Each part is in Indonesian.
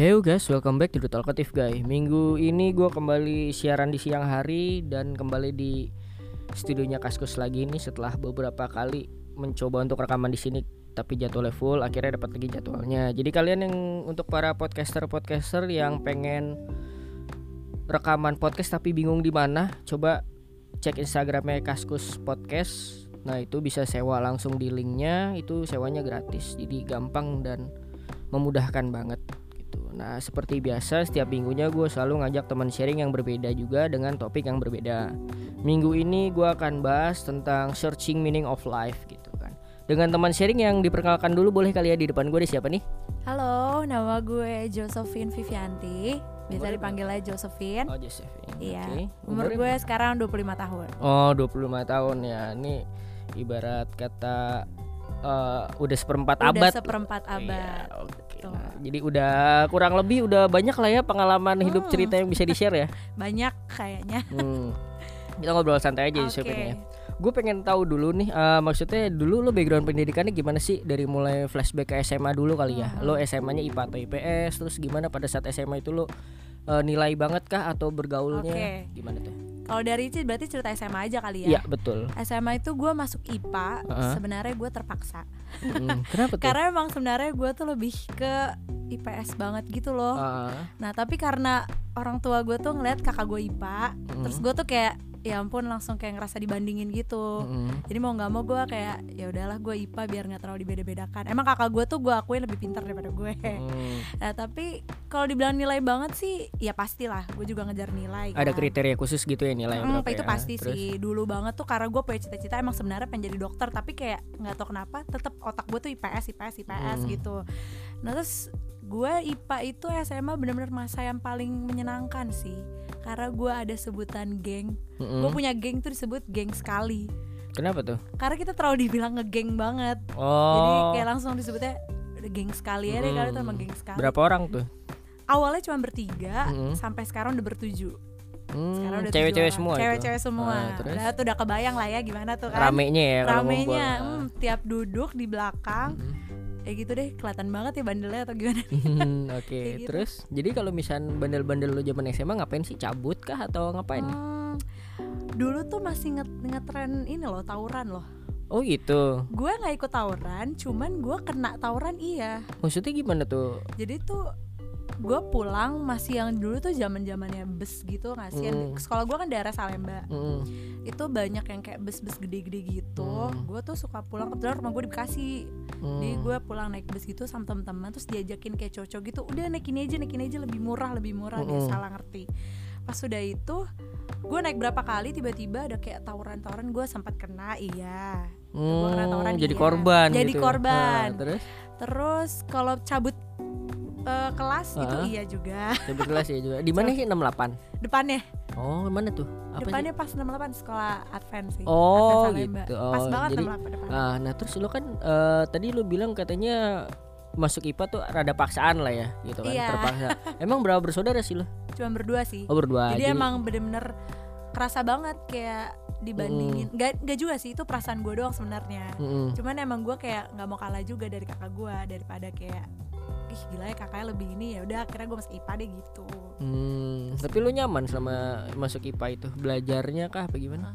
Hey guys, welcome back to The Talkative Guy. Minggu ini gue kembali siaran di siang hari Dan kembali di studionya Kaskus lagi nih Setelah beberapa kali mencoba untuk rekaman di sini Tapi jadwalnya full, akhirnya dapat lagi jadwalnya. Jadi kalian yang untuk para podcaster-podcaster yang pengen rekaman podcast tapi bingung di mana Coba cek Instagramnya Kaskus Podcast. Nah itu bisa sewa langsung di linknya Itu sewanya gratis. Jadi gampang dan memudahkan banget gitu. Nah seperti biasa setiap minggunya gue selalu ngajak teman sharing yang berbeda juga dengan topik yang berbeda. Minggu ini gue akan bahas tentang searching meaning of life gitu kan. Dengan teman sharing yang diperkenalkan dulu boleh kali ya di depan gue ada siapa nih? Halo, nama gue Josephine Vivianti. Biasa Umurnya dipanggilnya Josephine. Oh Josephine. Iya. Oke. Umur Umurnya gue sekarang 25 tahun. Oh 25 tahun ya. Ini ibarat kata eh, udah seperempat Udah abad. seperempat Iya, abad. Betul. Nah, jadi udah kurang lebih udah banyak lah ya pengalaman hidup Hmm. cerita yang bisa di share ya. Banyak kayaknya. Hmm. Kita ngobrol santai aja Oke. Josephine ya. Gue pengen tahu dulu nih, eh, maksudnya dulu lo background pendidikannya gimana sih dari mulai flashback ke SMA dulu kali ya? Hmm. Lo SMA-nya IPA atau IPS, terus gimana pada saat SMA itu lo eh, nilai banget kah atau bergaulnya Oke. gimana tuh? Kalau dari itu berarti cerita SMA aja kali ya. Iya betul. SMA itu gue masuk IPA, Heeh. sebenarnya gue terpaksa. Hmm, Kenapa tuh? Karena emang sebenarnya gue tuh lebih ke IPS banget gitu loh. Ah, Nah tapi karena orang tua gue tuh ngeliat kakak gue IPA, Hmm. terus gue tuh kayak ya ampun langsung kayak ngerasa dibandingin gitu. mm, Jadi mau nggak mau gue kayak ya udahlah gue IPA biar nggak terlalu dibeda-bedakan. Emang kakak gue tuh gue akuin lebih pintar daripada gue. mm. Nah tapi kalau dibilang nilai banget sih ya pastilah gue juga ngejar nilai. Ada kan. kriteria khusus gitu ya nilai berapa itu ya? pasti Terus? sih dulu banget tuh karena gue punya cita-cita emang sebenarnya pengen jadi dokter tapi kayak nggak tahu kenapa tetap otak gue tuh IPS IPS IPS Hmm. gitu. Nah terus gue IPA itu SMA bener-bener masa yang paling menyenangkan sih karena gue ada sebutan geng. Mm-mm. Gue punya geng tuh disebut geng sekali Kenapa tuh? karena kita terlalu dibilang ngegeng banget. Oh. Jadi kayak langsung disebutnya geng sekali ya deh kalau itu Mm. emang geng sekali. Berapa orang tuh? Awalnya cuma bertiga Mm-mm. sampai sekarang udah bertujuh. Hmm, Sekarang udah cewek-cewek semua? Cewek-cewek semua. Ah, terus? Udah tuh udah kebayang lah ya gimana tuh kan. Ramenya ya. Ramenya, hmm, tiap duduk di belakang Mm. Kayak gitu deh kelihatan banget ya bandelnya atau gimana. Hmm, Oke, Kayak gitu. terus jadi kalau misal bandel-bandel lu zaman SMA ngapain sih? Cabut kah atau ngapain? Hmm, dulu tuh masih nget ngetren ini loh tawuran loh. Oh gitu. Gue nggak ikut tawuran, cuman gue kena tawuran iya. Maksudnya gimana tuh? Jadi tuh gue pulang masih yang dulu tuh zaman zamannya bus gitu nggak sih? Yang- Hmm. Sekolah gue kan daerah Salemba. Mm, Itu banyak yang kayak bus-bus gede-gede gitu. Hmm. Gue tuh suka pulang kebetulan rumah gue di Bekasi. mm. Jadi gue pulang naik bus gitu sama teman-teman terus diajakin kayak cocok gitu. Udah naik ini aja, naik ini aja lebih murah, lebih murah dia Mm-mm. salah ngerti. Pas sudah itu gue naik berapa kali tiba-tiba ada kayak tawuran-tawuran gue sempat kena iya. gua kena Hmm, tawuran, jadi iya. korban Jadi gitu. korban. Nah, terus Terus kalau cabut eh, kelas itu Ah. iya juga. cabut kelas ya juga. Di mana sih 68? Depannya, Oh, mana tuh? Apa sih? depannya pas 68 sekolah Advent sih. Oh, Advent Salemba. gitu. Pas Oh, banget jadi- 68 depan. Nah, nah terus lu kan eh, tadi lu bilang katanya masuk IPA tuh rada paksaan lah ya, gitu kan, Iya. terpaksa. Emang berapa bersaudara sih lu? Cuma berdua sih. Oh, berdua. jadi, emang bener-bener kerasa banget kayak dibandingin nggak nggak juga sih itu perasaan gue doang sebenarnya Mm-mm. cuman emang gue kayak nggak mau kalah juga dari kakak gue daripada kayak ih gila ya kakaknya lebih ini ya udah akhirnya gue masuk IPA deh gitu Hmm, tapi lu nyaman selama masuk IPA itu? Belajarnya kah apa gimana?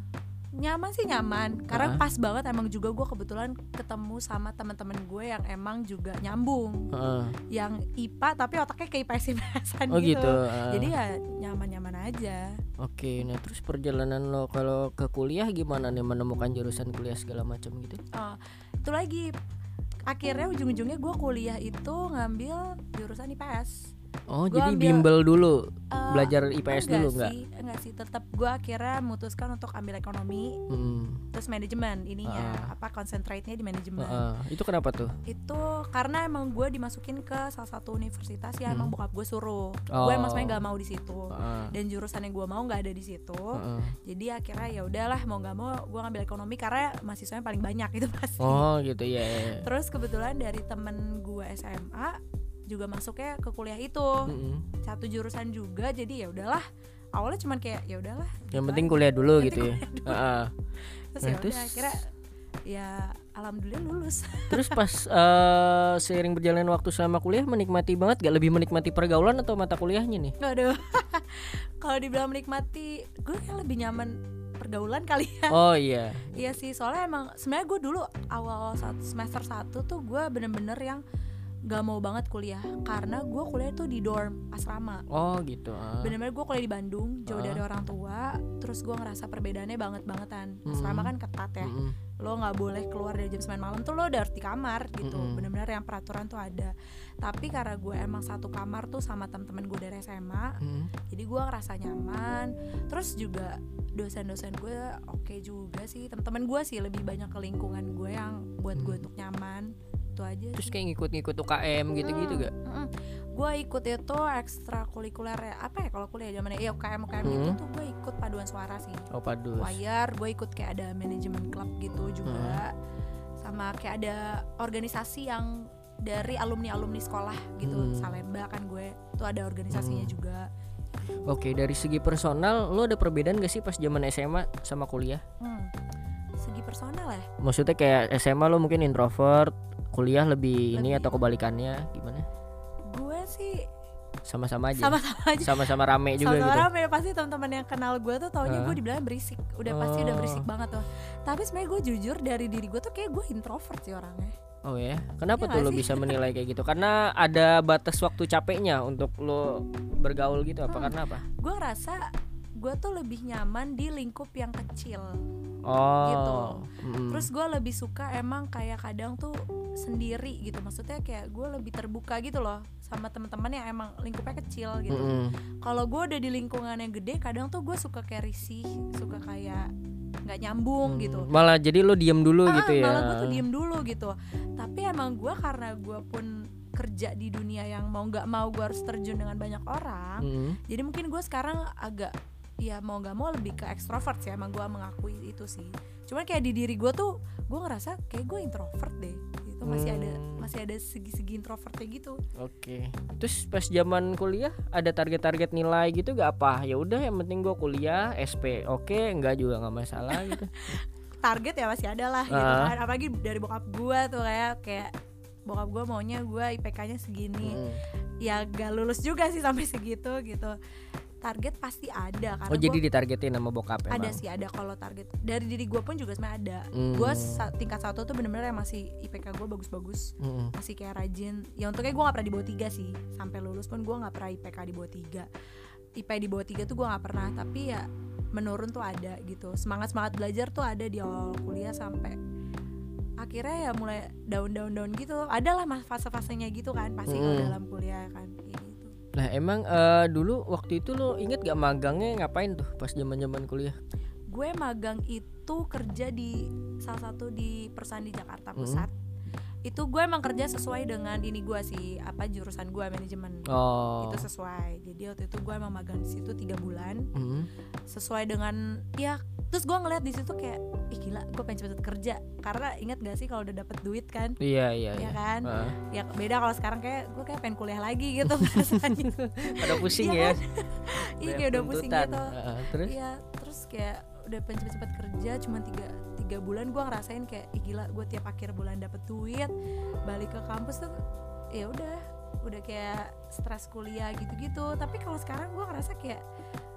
nyaman sih nyaman karena Ah. pas banget emang juga gue kebetulan ketemu sama teman-teman gue yang emang juga nyambung Heeh. yang IPA tapi otaknya kayak IPS IPSan Oh gitu, gitu. ah. jadi ya nyaman-nyaman aja Oke, nah terus perjalanan lo kalau ke kuliah gimana nih menemukan jurusan kuliah segala macam gitu? Oh, itu lagi akhirnya ujung-ujungnya gue kuliah itu ngambil jurusan IPS Oh, Gua jadi ambil- bimbel dulu, Eh, belajar IPS dulu enggak nggak? sih enggak sih tetap gue akhirnya memutuskan untuk ambil ekonomi Hmm. terus manajemen ininya Ah. apa concentrate-nya di manajemen Heeh. Itu kenapa tuh? itu karena emang gue dimasukin ke salah satu universitas yang emang Hmm. bokap gue suruh Oh. gue emang sebenarnya nggak mau di situ Heeh. dan jurusan yang gue mau nggak ada di situ Heeh. jadi akhirnya ya udahlah mau nggak mau gue ngambil ekonomi karena mahasiswanya paling banyak itu pasti Oh, gitu ya. ya, ya. terus kebetulan dari temen gue SMA juga masuknya ke kuliah itu Mm-mm. satu jurusan juga jadi ya udahlah awalnya cuman kayak ya udahlah Yang gitu penting aja. kuliah dulu Penting gitu ya. dulu. Terus Nah, ya terus akhirnya ya alhamdulillah lulus Terus pas eh, seiring berjalannya waktu selama kuliah menikmati banget gak lebih menikmati pergaulan atau mata kuliahnya nih? Waduh kalau dibilang menikmati gue kayak lebih nyaman pergaulan kali ya Oh iya. Iya sih, soalnya emang sebenarnya gue dulu awal semester 1 tuh gue bener-bener yang gak mau banget kuliah karena gue kuliah tuh di dorm asrama. Oh gitu. ah. Bener-bener gue kuliah di Bandung, jauh Ah. dari orang tua. Terus gue ngerasa perbedaannya banget-bangetan. Asrama Mm-mm. kan ketat ya. Mm-mm. Lo nggak boleh keluar dari jam 9 malam tuh lo udah harus di kamar gitu. Mm-mm. Bener-bener yang peraturan tuh ada. Tapi karena gue emang satu kamar tuh sama temen-temen gue dari SMA, Mm-mm. jadi gue ngerasa nyaman terus juga dosen-dosen gue oke juga sih teman-teman gue sih lebih banyak ke lingkungan gue yang buat gue Hmm. untuk nyaman itu aja Terus sih kayak ngikut-ngikut UKM gitu-gitu gak? gue ikut itu ekstrakurikuler ya apa ya kalau kuliah zamannya ya UKM UKM itu Hmm. tuh gue ikut paduan suara sih Oh padus. choir gue ikut kayak ada manajemen klub gitu juga sama kayak ada organisasi yang dari alumni alumni sekolah gitu Hmm. Salemba kan gue tuh ada organisasinya Hmm. juga Oke dari segi personal lo ada perbedaan gak sih pas zaman SMA sama kuliah? Hmm. Segi personal ya? Maksudnya kayak SMA lo mungkin introvert, kuliah lebih, ini Lebih- atau kebalikannya gimana? Gue sih Sama-sama aja. sama-sama aja. Sama-sama rame juga Sama-sama gitu. rame pasti teman-teman yang kenal gue tuh taunya gue dibilang berisik. Udah pasti udah Oh. berisik banget tuh. Tapi sebenarnya gue jujur dari diri gue tuh kayak gue introvert sih orangnya. Oh ya, kenapa Iya tuh lo sih? bisa menilai kayak gitu? Karena ada batas waktu capeknya untuk lo bergaul gitu apa? Hmm. Karena apa? Gue ngerasa gue tuh lebih nyaman di lingkup yang kecil. Oh, Gitu. mm. Terus gue lebih suka emang kayak kadang tuh sendiri gitu. Maksudnya kayak gue lebih terbuka gitu loh sama teman-teman yang emang lingkupnya kecil gitu. Mm-mm. kalau gue udah di lingkungan yang gede kadang tuh gue suka kayak risih suka kayak nggak nyambung Hmm, gitu Malah jadi lo diem dulu Ah, gitu ya? malah gue tuh diem dulu gitu tapi emang gue karena gue pun kerja di dunia yang mau nggak mau gue harus terjun dengan banyak orang Mm. jadi mungkin gue sekarang agak ya mau nggak mau lebih ke ekstrovert sih emang gue mengakui itu sih cuman kayak di diri gue tuh gue ngerasa kayak gue introvert deh gitu masih ada Hmm. masih ada segi-segi introvertnya gitu Oke. Terus pas zaman kuliah ada target-target nilai gitu gak apa? Ya udah yang penting gue kuliah SP oke enggak juga nggak masalah gitu. target ya masih ada lah gitu Ah. kan apalagi dari bokap gua tuh kayak kayak bokap gua maunya gua IPK-nya segini Mm. ya gak lulus juga sih sampai segitu gitu target pasti ada karena Oh jadi ditargetin sama bokap emang? ada sih ada kalau target. Dari diri gua pun juga sebenarnya ada. Hmm. gua sa- tingkat satu tuh bener-bener yang masih IPK gua bagus-bagus. Mm-mm. masih kayak rajin. Ya untungnya gua nggak pernah di bawah tiga sih. Sampai lulus pun gua nggak pernah IPK di bawah tiga. IP di bawah tiga tuh gua nggak pernah. Tapi ya menurun tuh ada gitu. Semangat semangat belajar tuh ada di awal kuliah sampai akhirnya ya mulai down gitu. Ada lah mas- fase-fasenya gitu kan pasti kalau Mm. dalam kuliah kan Nah emang eh, dulu waktu itu lo inget gak magangnya ngapain tuh pas zaman zaman kuliah? gue magang itu kerja di salah satu di perusahaan di Jakarta Mm. Pusat itu gue emang kerja sesuai dengan ini gue sih apa jurusan gue manajemen Oh. itu sesuai jadi waktu itu gue emang magang di situ tiga bulan Mm. sesuai dengan ya terus gue ngeliat di situ kayak ih gila gue pengen cepet-cepet kerja karena ingat gak sih kalau udah dapet duit kan Iya iya. ya iya. kan Heeh. ya beda kalau sekarang kayak gue kayak pengen kuliah lagi gitu rasanya Pada pusing Iya ya. kan? iya kayak udah pusing gitu Heeh, Terus? iya terus kayak udah pengen cepet-cepet kerja cuma tiga tiga bulan gue ngerasain kayak ih gila gue tiap akhir bulan dapet duit balik ke kampus tuh ya udah udah kayak stres kuliah gitu-gitu tapi kalau sekarang gue ngerasa kayak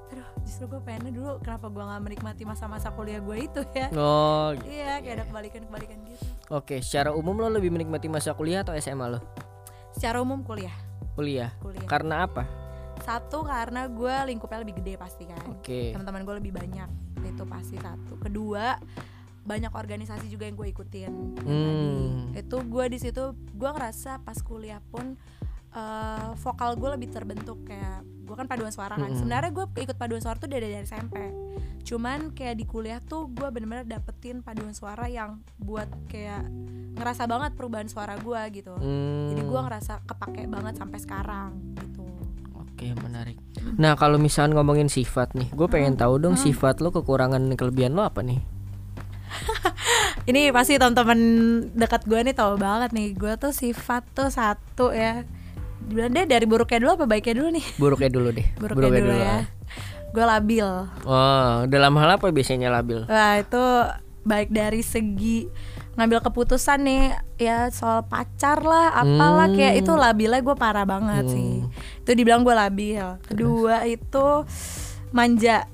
aduh justru gue pengennya dulu kenapa gue nggak menikmati masa-masa kuliah gue itu ya Oh. gitu. iya kayak ada kebalikan-kebalikan gitu Oke, secara umum lo lebih menikmati masa kuliah atau SMA lo? secara umum kuliah Kuliah. kuliah Karena apa? satu karena gue lingkupnya lebih gede pasti kan Oke. teman-teman gue lebih banyak itu pasti satu. Kedua banyak organisasi juga yang gue ikutin. Yang tadi. Hmm. itu gue di situ gue ngerasa pas kuliah pun eh, vokal gue lebih terbentuk kayak gue kan paduan suara kan. Mm-mm. sebenarnya gue ikut paduan suara tuh dari dari SMP cuman kayak di kuliah tuh gue bener-bener dapetin paduan suara yang buat kayak ngerasa banget perubahan suara gue gitu. Hmm. jadi gue ngerasa kepake banget sampai sekarang gitu Oke menarik. Nah kalau misalnya ngomongin sifat nih, gue pengen tahu dong sifat lo kekurangan dan kelebihan lo apa nih? ini pasti teman-teman dekat gue nih tahu banget nih gue tuh sifat tuh satu ya bilang deh dari buruknya dulu apa baiknya dulu nih Buruknya dulu deh. buruknya, dulu, ya ah. gue labil Oh dalam hal apa biasanya labil? wah itu baik dari segi ngambil keputusan nih ya soal pacar lah apalah kayak itu labilnya gue parah banget Hmm. sih itu dibilang gue labil kedua itu manja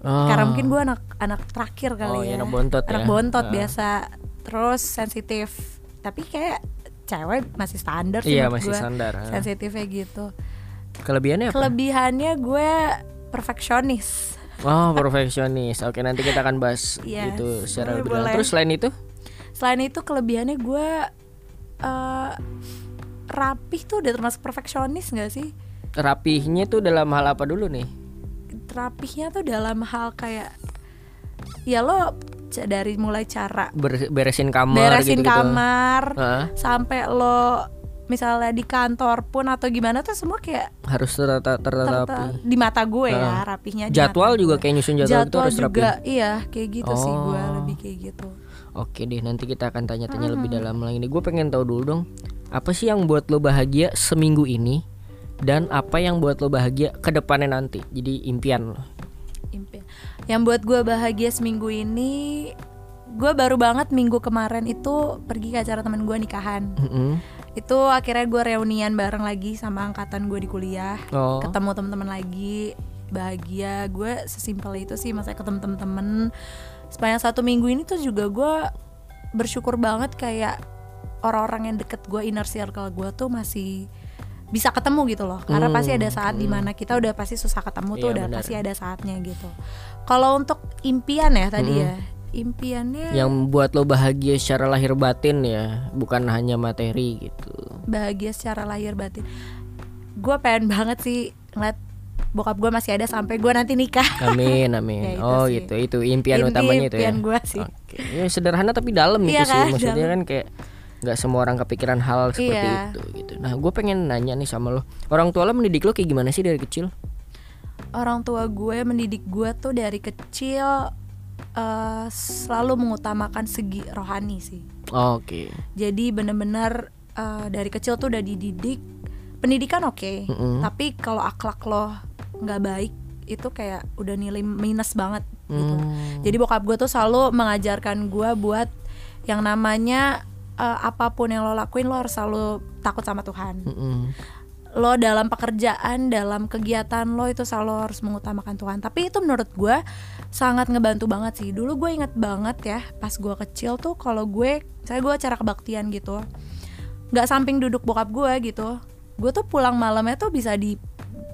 Oh. karena mungkin gue anak anak terakhir kali Oh, iya, ya anak bontot anak ya. bontot Ah. biasa terus sensitif tapi kayak cewek masih standar sih Iya masih gue. standar. ah. sensitifnya gitu Kelebihannya apa? kelebihannya gue perfeksionis Oh perfeksionis. Oke nanti kita akan bahas Yes, itu secara lebih dalam. boleh. Terus selain itu? Selain itu kelebihannya gue eh rapih tuh udah termasuk perfeksionis gak sih Rapihnya tuh dalam hal apa dulu nih? rapihnya tuh dalam hal kayak ya lo dari mulai cara Ber- beresin kamar beresin gitu-gitu. kamar Hah? sampai lo misalnya di kantor pun atau gimana tuh semua kayak harus tertata tertata terta- rapi. di mata gue ya rapihnya Jadwal juga gue. kayak nyusun jadwal, itu jadwal harus rapi. juga iya kayak gitu sih gue Oh. lebih kayak gitu Oke deh nanti kita akan tanya-tanya lebih dalam lagi nih. Gue pengen tahu dulu dong. Apa sih yang buat lo bahagia seminggu ini? Dan apa yang buat lo bahagia ke depannya nanti? Jadi impian lo. impian yang buat gue bahagia seminggu ini gue baru banget minggu kemarin itu pergi ke acara teman gue nikahan Mm-mm. itu akhirnya gue reunian bareng lagi sama angkatan gue di kuliah Oh. ketemu teman-teman lagi bahagia gue sesimpel itu sih masa ketemu temen-temen sepanjang satu minggu ini tuh juga gue bersyukur banget kayak orang-orang yang deket gue inner circle gue tuh masih bisa ketemu gitu loh karena Hmm, pasti ada saat di mana kita udah pasti susah ketemu tuh Iya, udah benar. pasti ada saatnya gitu kalau untuk impian ya tadi Hmm. ya impiannya Yang buat lo bahagia secara lahir batin ya, bukan hanya materi gitu. bahagia secara lahir batin gue pengen banget sih ngeliat bokap gue masih ada sampai gue nanti nikah Amin amin. Ya, itu oh sih. gitu itu impian Inti utamanya itu ya. impian gue sih Oke. Ya sederhana tapi dalam Iya itu sih kan, maksudnya dalam. kan kayak nggak semua orang kepikiran hal seperti Iya. itu gitu. Nah gue pengen nanya nih sama lo, orang tua lo mendidik lo kayak gimana sih dari kecil? orang tua gue mendidik gue tuh dari kecil eh, selalu mengutamakan segi rohani sih Oke. jadi bener-bener eh, dari kecil tuh udah dididik pendidikan oke Mm-mm. tapi kalau akhlak lo nggak baik itu kayak udah nilai minus banget gitu Hmm. jadi bokap gue tuh selalu mengajarkan gue buat yang namanya eh, apa pun yang lo lakuin lo harus selalu takut sama Tuhan Mm-mm. lo dalam pekerjaan dalam kegiatan lo itu selalu harus mengutamakan Tuhan tapi itu menurut gue sangat ngebantu banget sih dulu gue inget banget ya pas gue kecil tuh kalau gue saya gue acara kebaktian gitu nggak samping duduk bokap gue gitu gue tuh pulang malamnya tuh bisa di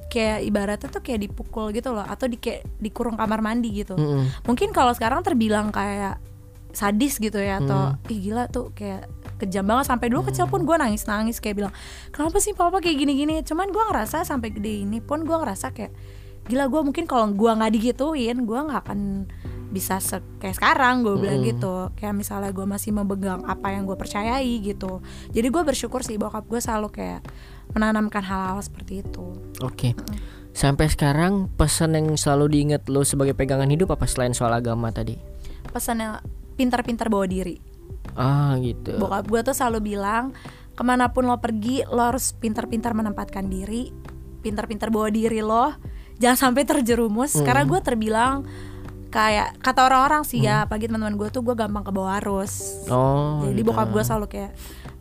kayak ibaratnya tuh kayak dipukul gitu loh atau di kayak dikurung kamar mandi gitu. Mm-mm. mungkin kalau sekarang terbilang kayak sadis gitu ya atau ih gila tuh kayak kejam banget. Sampai dulu kecil pun gue nangis nangis kayak bilang kenapa sih papa kayak gini gini cuman gue ngerasa sampai gede ini pun gue ngerasa kayak gila gue mungkin kalau gue nggak digituin gue nggak akan bisa se- kayak sekarang gue bilang Mm-mm. gitu. Kayak misalnya gue masih memegang apa yang gue percayai gitu. Jadi gue bersyukur sih bokap gue selalu kayak menanamkan hal-hal seperti itu Oke. Sampai sekarang pesan yang selalu diingat lo sebagai pegangan hidup apa selain soal agama tadi? pesannya pintar-pintar bawa diri Ah gitu. bokap gue tuh selalu bilang ke mana pun lo pergi lo harus pintar-pintar menempatkan diri pintar-pintar bawa diri lo jangan sampai terjerumus karena gue terbilang kayak kata orang-orang sih ya apalagi teman-teman gue tuh gue gampang ke bawah arus Oh. jadi gitu. bokap gue selalu kayak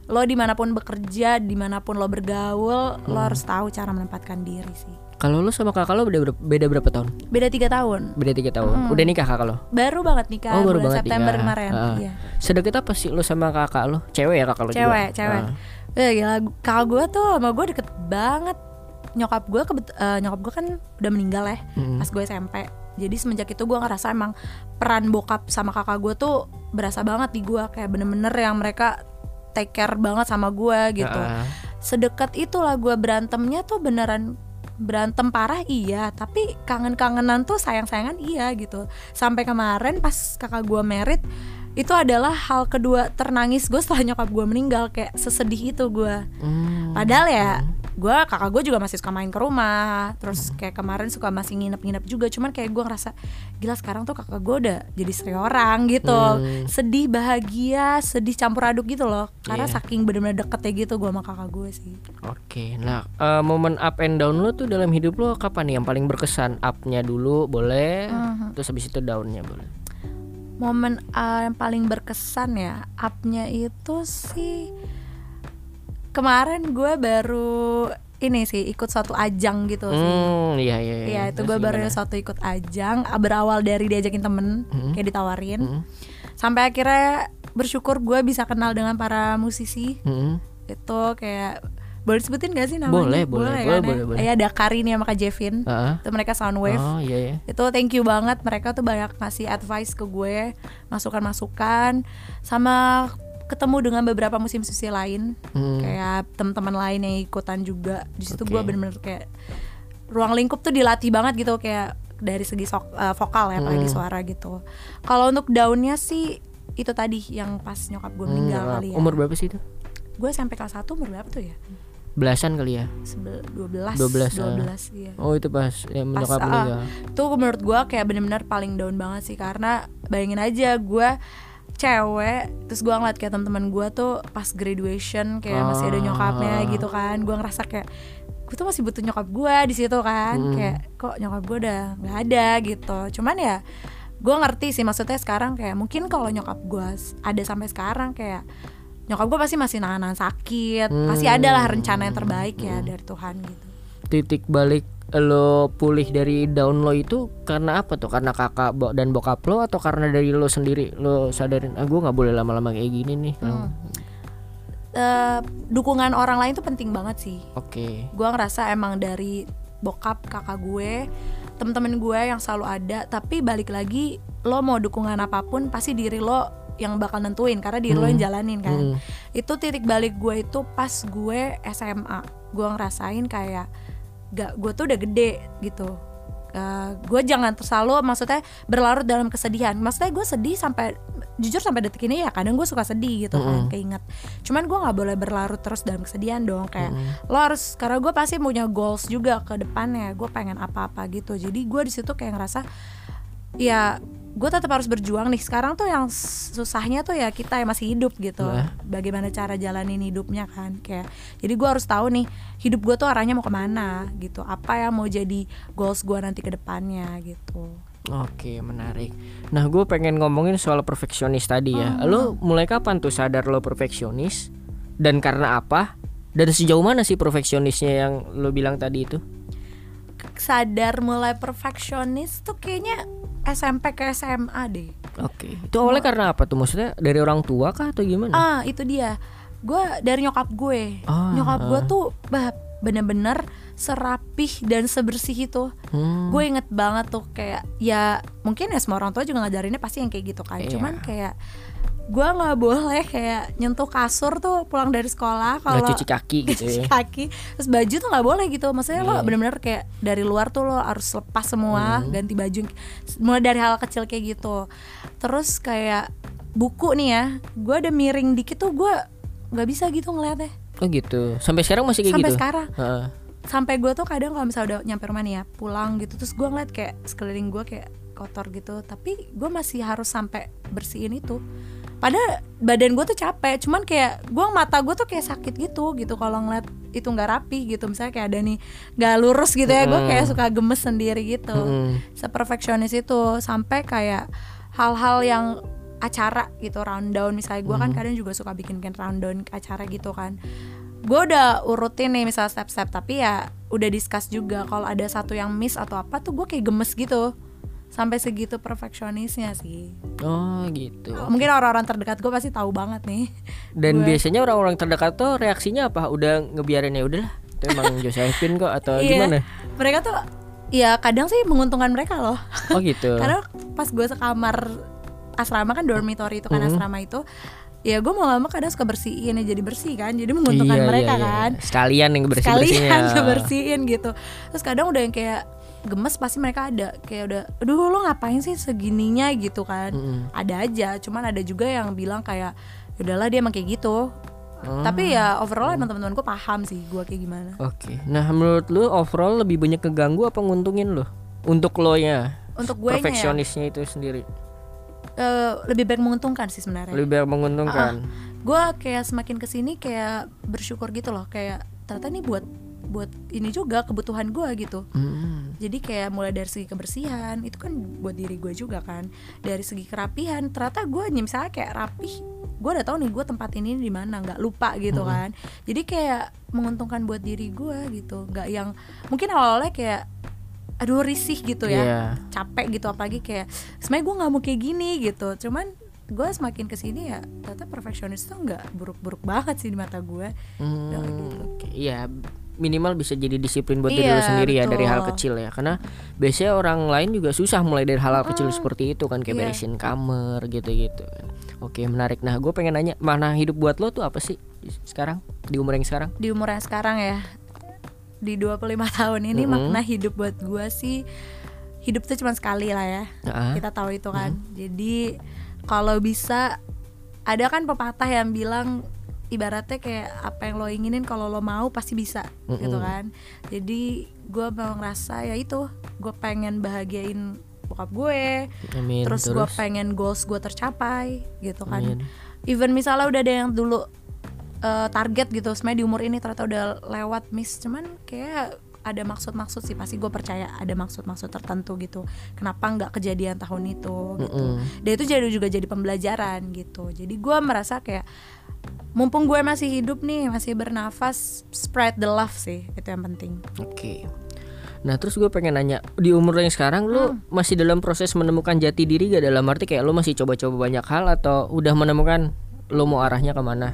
lo di mana pun bekerja di mana pun lo bergaul lo harus tahu cara menempatkan diri sih Kalau lo sama kakak lo beda berapa, beda berapa tahun? beda tiga tahun Beda tiga tahun. Udah nikah kakak lo? baru banget nikah Oh, baru bulan banget September nikah. kemarin Ah. iya Sedekat apa sih lo sama kakak lo? Cewek ya kakak lo juga? cewek cewek Ah. ya gila kakak gue tuh sama gue deket banget nyokap gue kebet eh, nyokap gue kan udah meninggal ya Mm. pas gue SMP jadi semenjak itu gue ngerasa emang peran bokap sama kakak gue tuh berasa banget di gue kayak bener-bener yang mereka take care banget sama gue gitu. Ah. sedekat itulah gue berantemnya tuh beneran berantem parah iya. Tapi kangen-kangenan tuh sayang-sayangan iya gitu. Sampai kemarin pas kakak gue merit itu adalah hal kedua ternangis gue setelah nyokap gue meninggal kayak sesedih itu gue Hmm. padahal ya gue kakak gue juga masih suka main ke rumah terus kayak kemarin suka masih nginep-nginep juga cuman kayak gue ngerasa gila sekarang tuh kakak gue udah jadi istri orang gitu Hmm. sedih bahagia sedih campur aduk gitu loh karena Iya. saking bener-bener deketnya gitu gue sama kakak gue sih Oke, nah eh, momen up and down lo tuh dalam hidup lo kapan nih yang paling berkesan? Upnya dulu boleh, Mhm. terus habis itu downnya boleh. Momen uh, yang paling berkesan ya upnya itu sih kemarin gue baru ini sih ikut suatu ajang gitu sih Hmm, iya iya. Iya itu Terus gue baru gimana? suatu ikut ajang ah, berawal dari diajakin temen Mhm. kayak ditawarin Mhm. sampai akhirnya bersyukur gue bisa kenal dengan para musisi Mhm. itu kayak boleh disebutin gak sih namanya? Boleh, boleh, kan boleh, ya? boleh, boleh. Eh, ada Karin ya sama Kak Jevin Heeh. itu mereka Soundwave Oh iya iya. itu thank you banget mereka tuh banyak ngasih advice ke gue masukan-masukan sama ketemu dengan beberapa musisi-musisi lain Hmm. kayak teman-teman lain yang ikutan juga di situ Oke. gue bener-bener kayak ruang lingkup tuh dilatih banget gitu kayak dari segi sok- eh, vokal ya apalagi Hmm. suara gitu kalau untuk daunnya sih itu tadi yang pas nyokap gue meninggal Hmm, kali ya Umur berapa sih itu? gue sampai kelas 1 umur berapa tuh ya Belasan kali ya. Sebel, 12 12, 12 ah. iya Oh itu pas yang Pas, menyokap ah, meninggal. itu menurut gue kayak bener-bener paling down banget sih karena bayangin aja gue cewek terus gue ngeliat kayak teman-teman gue tuh pas graduation kayak masih ada nyokapnya Ah. gitu kan gue ngerasa kayak gue tuh masih butuh nyokap gue di situ kan Hmm. kayak kok nyokap gue udah nggak ada gitu cuman ya gue ngerti sih maksudnya sekarang kayak mungkin kalau nyokap gue ada sampai sekarang kayak nyokap gue pasti masih nahan sakit pasti Hmm. ada lah rencana yang terbaik ya dari Tuhan gitu Titik balik lo pulih dari down lo itu karena apa tuh? Karena kakak dan bokap lo atau karena dari lo sendiri lo sadarin ah gue nggak boleh lama-lama kayak gini nih. Hmm. Eh, dukungan orang lain tuh penting banget sih Oke. gue ngerasa emang dari bokap kakak gue temen-temen gue yang selalu ada tapi balik lagi lo mau dukungan apa pun pasti diri lo yang bakal nentuin karena diri lo yang jalanin kan. Hmm. itu titik balik gue itu pas gue SMA gue ngerasain kayak gak gue tuh udah gede gitu. Eh, gue jangan selalu maksudnya berlarut dalam kesedihan. Maksudnya gue sedih sampai jujur sampai detik ini ya kadang gue suka sedih gitu kan keinget. Cuman gue nggak boleh berlarut terus dalam kesedihan dong kayak lo harus karena gue pasti punya goals juga ke depannya gue pengen apa-apa gitu. Jadi gue di situ kayak ngerasa ya gue tetap harus berjuang nih sekarang tuh yang susahnya tuh ya kita yang masih hidup gitu Nah. bagaimana cara jalanin hidupnya kan kayak jadi gue harus tahu nih hidup gue tuh arahnya mau ke mana gitu apa yang mau jadi goals gue nanti ke depannya gitu Oke menarik. Nah gue pengen ngomongin soal perfeksionis tadi ya. Hmm. Lo mulai kapan tuh sadar lo perfeksionis dan karena apa? Dan sejauh mana sih perfeksionisnya yang lo bilang tadi itu? sadar mulai perfeksionis tuh kayaknya SMP ke SMA deh Oke. Itu awalnya karena apa tuh? Maksudnya dari orang tua kah atau gimana? ah itu dia gue dari nyokap gue Ah, nyokap gue ah. tuh bah, bener-bener serapih dan sebersih itu Hmm. gue inget banget tuh kayak ya mungkin ya semua orang tua juga ngajarinnya pasti yang kayak gitu kan Iya. cuman kayak gue nggak boleh kayak nyentuh kasur tuh pulang dari sekolah kalau cuci kaki gitu cuci ya. kaki terus baju tuh nggak boleh gitu maksudnya lo Iya. bener-bener kayak dari luar tuh lo harus lepas semua Hmm. ganti baju mulai dari hal kecil kayak gitu terus kayak buku nih ya gue ada miring dikit tuh gue nggak bisa gitu ngeliatnya Oh gitu. Sampai sekarang masih kayak sampai gitu. sekarang Heeh. sampai gue tuh kadang kalau misalnya udah nyampe rumah nih ya pulang gitu terus gue ngeliat kayak sekeliling gue kayak kotor gitu tapi gue masih harus sampai bersihin itu padahal badan gue tuh capek cuman kayak gue mata gue tuh kayak sakit gitu gitu. Kalau ngeliat itu nggak rapi gitu misalnya kayak ada nih nggak lurus gitu ya gue kayak suka gemes sendiri gitu. Mm-mm. seperfeksionis itu sampai kayak hal-hal yang acara gitu rundown misalnya gue kan kadang juga suka bikin bikin rundown acara gitu kan. Gue udah urutin nih misalnya step-step tapi ya udah discuss juga. Kalau ada satu yang miss atau apa tuh gue kayak gemes gitu sampai segitu perfeksionisnya sih Oh gitu. mungkin orang-orang terdekat gue pasti tahu banget nih Dan gue- biasanya orang-orang terdekat tuh reaksinya apa? Udah ngebiarin ya udahlah. Itu emang Josephine kok atau Iya. gimana? mereka tuh ya kadang sih menguntungkan mereka loh Oh gitu. karena pas gue sekamar asrama kan dormitory itu kan Mhm. asrama itu ya gue mau gak mau kadang suka bersihin ya jadi bersih kan jadi menguntungkan Iya, mereka iya, iya. kan Sekalian yang bersih sekalian ngebersihin gitu terus kadang udah yang kayak gemes pasti mereka ada kayak udah aduh lo ngapain sih segininya gitu kan ada aja cuman ada juga yang bilang kayak udahlah dia emang kayak gitu Oh. tapi ya overall emang teman-teman gue paham sih gue kayak gimana Oke. Nah, menurut lu overall lebih banyak keganggu apa nguntungin lu? Untuk lo ya, untuk gue ya perfeksionisnya itu sendiri. eh, lebih baik menguntungkan sih sebenarnya Lebih banyak menguntungkan. gue kayak semakin ke sini kayak bersyukur gitu loh kayak ternyata ini buat buat ini juga kebutuhan gue gitu Hmm. jadi kayak mulai dari segi kebersihan itu kan buat diri gue juga kan dari segi kerapihan ternyata gue misalnya kayak rapih gue udah tahu nih gue tempat ini di mana nggak lupa gitu Mm-mm. kan jadi kayak menguntungkan buat diri gue gitu nggak yang mungkin awalnya kayak aduh risih gitu ya Iya. capek gitu apalagi kayak sebenarnya gue nggak mau kayak gini gitu cuman gue semakin ke sini ya ternyata perfeksionis tuh nggak buruk-buruk banget sih di mata gue Hmm, gitu. oke. Iya, minimal bisa jadi disiplin buat diri Iya, lu sendiri ya dari hal betul. kecil ya. Karena biasanya orang lain juga susah mulai dari hal-hal kecil seperti itu kan kayak Iya. beresin kamar gitu-gitu. Oke, menarik. Nah, gue pengen nanya, mana hidup buat lo tuh apa sih sekarang di umur yang sekarang? di umur yang sekarang ya di 25 tahun ini Mm-mm. makna hidup buat gue sih hidup tuh cuma sekali lah ya Nah, kita tahu itu kan jadi kalau bisa ada kan pepatah yang bilang ibaratnya kayak apa yang lo inginin kalau lo mau pasti bisa gitu Mm-mm. kan jadi gue memang ngerasa ya itu gue pengen bahagiain bokap gue amin. terus, gue pengen goals gue tercapai gitu kan Amin. even misalnya udah ada yang dulu eh, target gitu sebenarnya di umur ini ternyata udah lewat miss cuman kayak ada maksud-maksud sih pasti gue percaya ada maksud-maksud tertentu gitu kenapa nggak kejadian tahun itu gitu Mm-mm. dan itu jadi juga jadi pembelajaran gitu jadi gue merasa kayak mumpung gue masih hidup nih masih bernafas spread the love sih itu yang penting Oke. Nah terus gue pengen nanya di umur yang sekarang lu masih dalam proses menemukan jati diri gak dalam arti kayak lu masih coba-coba banyak hal atau udah menemukan lu mau arahnya ke mana?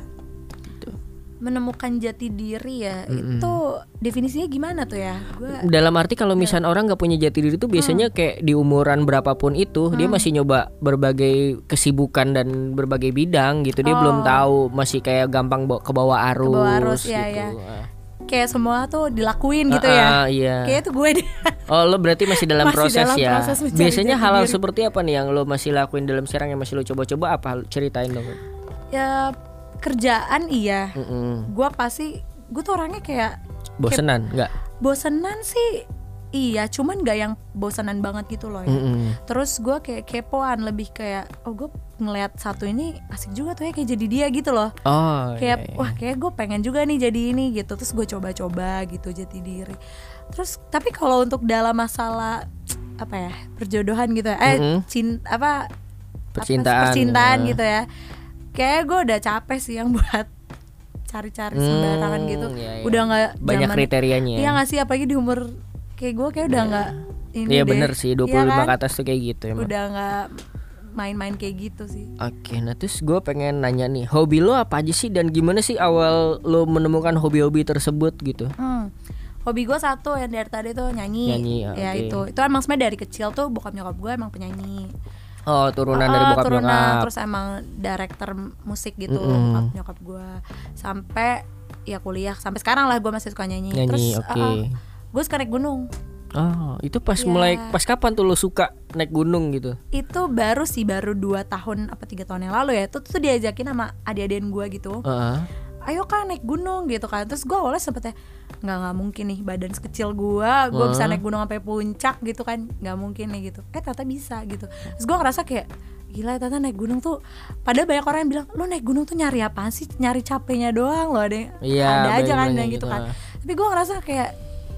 Menemukan jati diri ya Mm-mm. itu definisinya gimana tuh ya gue Dalam arti kalau misalnya orang nggak punya jati diri itu biasanya kayak di umuran berapapun itu dia masih nyoba berbagai kesibukan dan berbagai bidang gitu dia belum Oh. tahu masih kayak gampang bawa- ke bawah arus. bawah arus, ya, gitu. ya. Ah. kayak semua tuh dilakuin gitu Ah, ya ah, iya. kayak itu gue deh Oh lo berarti masih dalam Masih proses dalam ya. proses Biasanya hal-hal seperti apa nih yang lo masih lakuin dalam sekarang yang masih lo coba-coba apa? Ceritain dong. ya kerjaan iya Mm-mm. gue pasti gue tuh orangnya kayak Bosenan nggak? bosenan sih iya cuman gak yang bosenan banget gitu loh ya Mm-mm. terus gue kayak kepoan lebih kayak oh gue ngeliat satu ini asik juga tuh ya kayak jadi dia gitu loh Oh kayak iya, iya. wah kayak gue pengen juga nih jadi ini gitu terus gue coba-coba gitu jati diri terus tapi kalau untuk dalam masalah apa ya perjodohan gitu ya eh Mm-mm. cinta apa apa sih, Percintaan, percintaan ya. gitu ya kayak gue udah capek sih yang buat cari-cari sembarangan Hmm, gitu iya, iya. udah nggak banyak zaman- kriterianya. iya nggak sih apalagi di umur kayak gue kayak udah nggak ini Iya bener sih 25 Iya kan? ke atas tuh kayak gitu emang. udah nggak main-main kayak gitu sih Oke, nah terus gue pengen nanya nih, hobi lo apa aja sih dan gimana sih awal lo menemukan hobi-hobi tersebut gitu? Hmm. Hobi gue satu yang dari tadi tuh nyanyi. Nyanyi, ya oke. itu. Itu emang sebenarnya dari kecil tuh bokap nyokap gue emang penyanyi. Oh turunan dari Oh, bokap turunan, nyokap. Terus emang director musik gitu Mm-mm. bokap nyokap gue. Sampai ya kuliah sampai sekarang lah gue masih suka nyanyi. Nyanyi, terus oke. gue suka naik gunung. Oh itu pas Iya. mulai pas kapan tuh lo suka naik gunung gitu? Itu baru sih baru dua tahun apa tiga tahun yang lalu ya. Itu tuh diajakin sama adik-adikin gue gitu. Heeh. Ayo kan naik gunung gitu kan. Terus gue awalnya sempet ya nggak nggak mungkin nih badan sekecil gue gue bisa naik gunung sampai puncak gitu kan. Nggak mungkin nih gitu. Eh ternyata bisa gitu. Terus gue ngerasa kayak gila ternyata naik gunung tuh padahal banyak orang yang bilang lo naik gunung tuh nyari apaan sih? Nyari capeknya doang loh ada yang- Iya, ada aja kan yang gitu gitu, kan. Tapi gue ngerasa kayak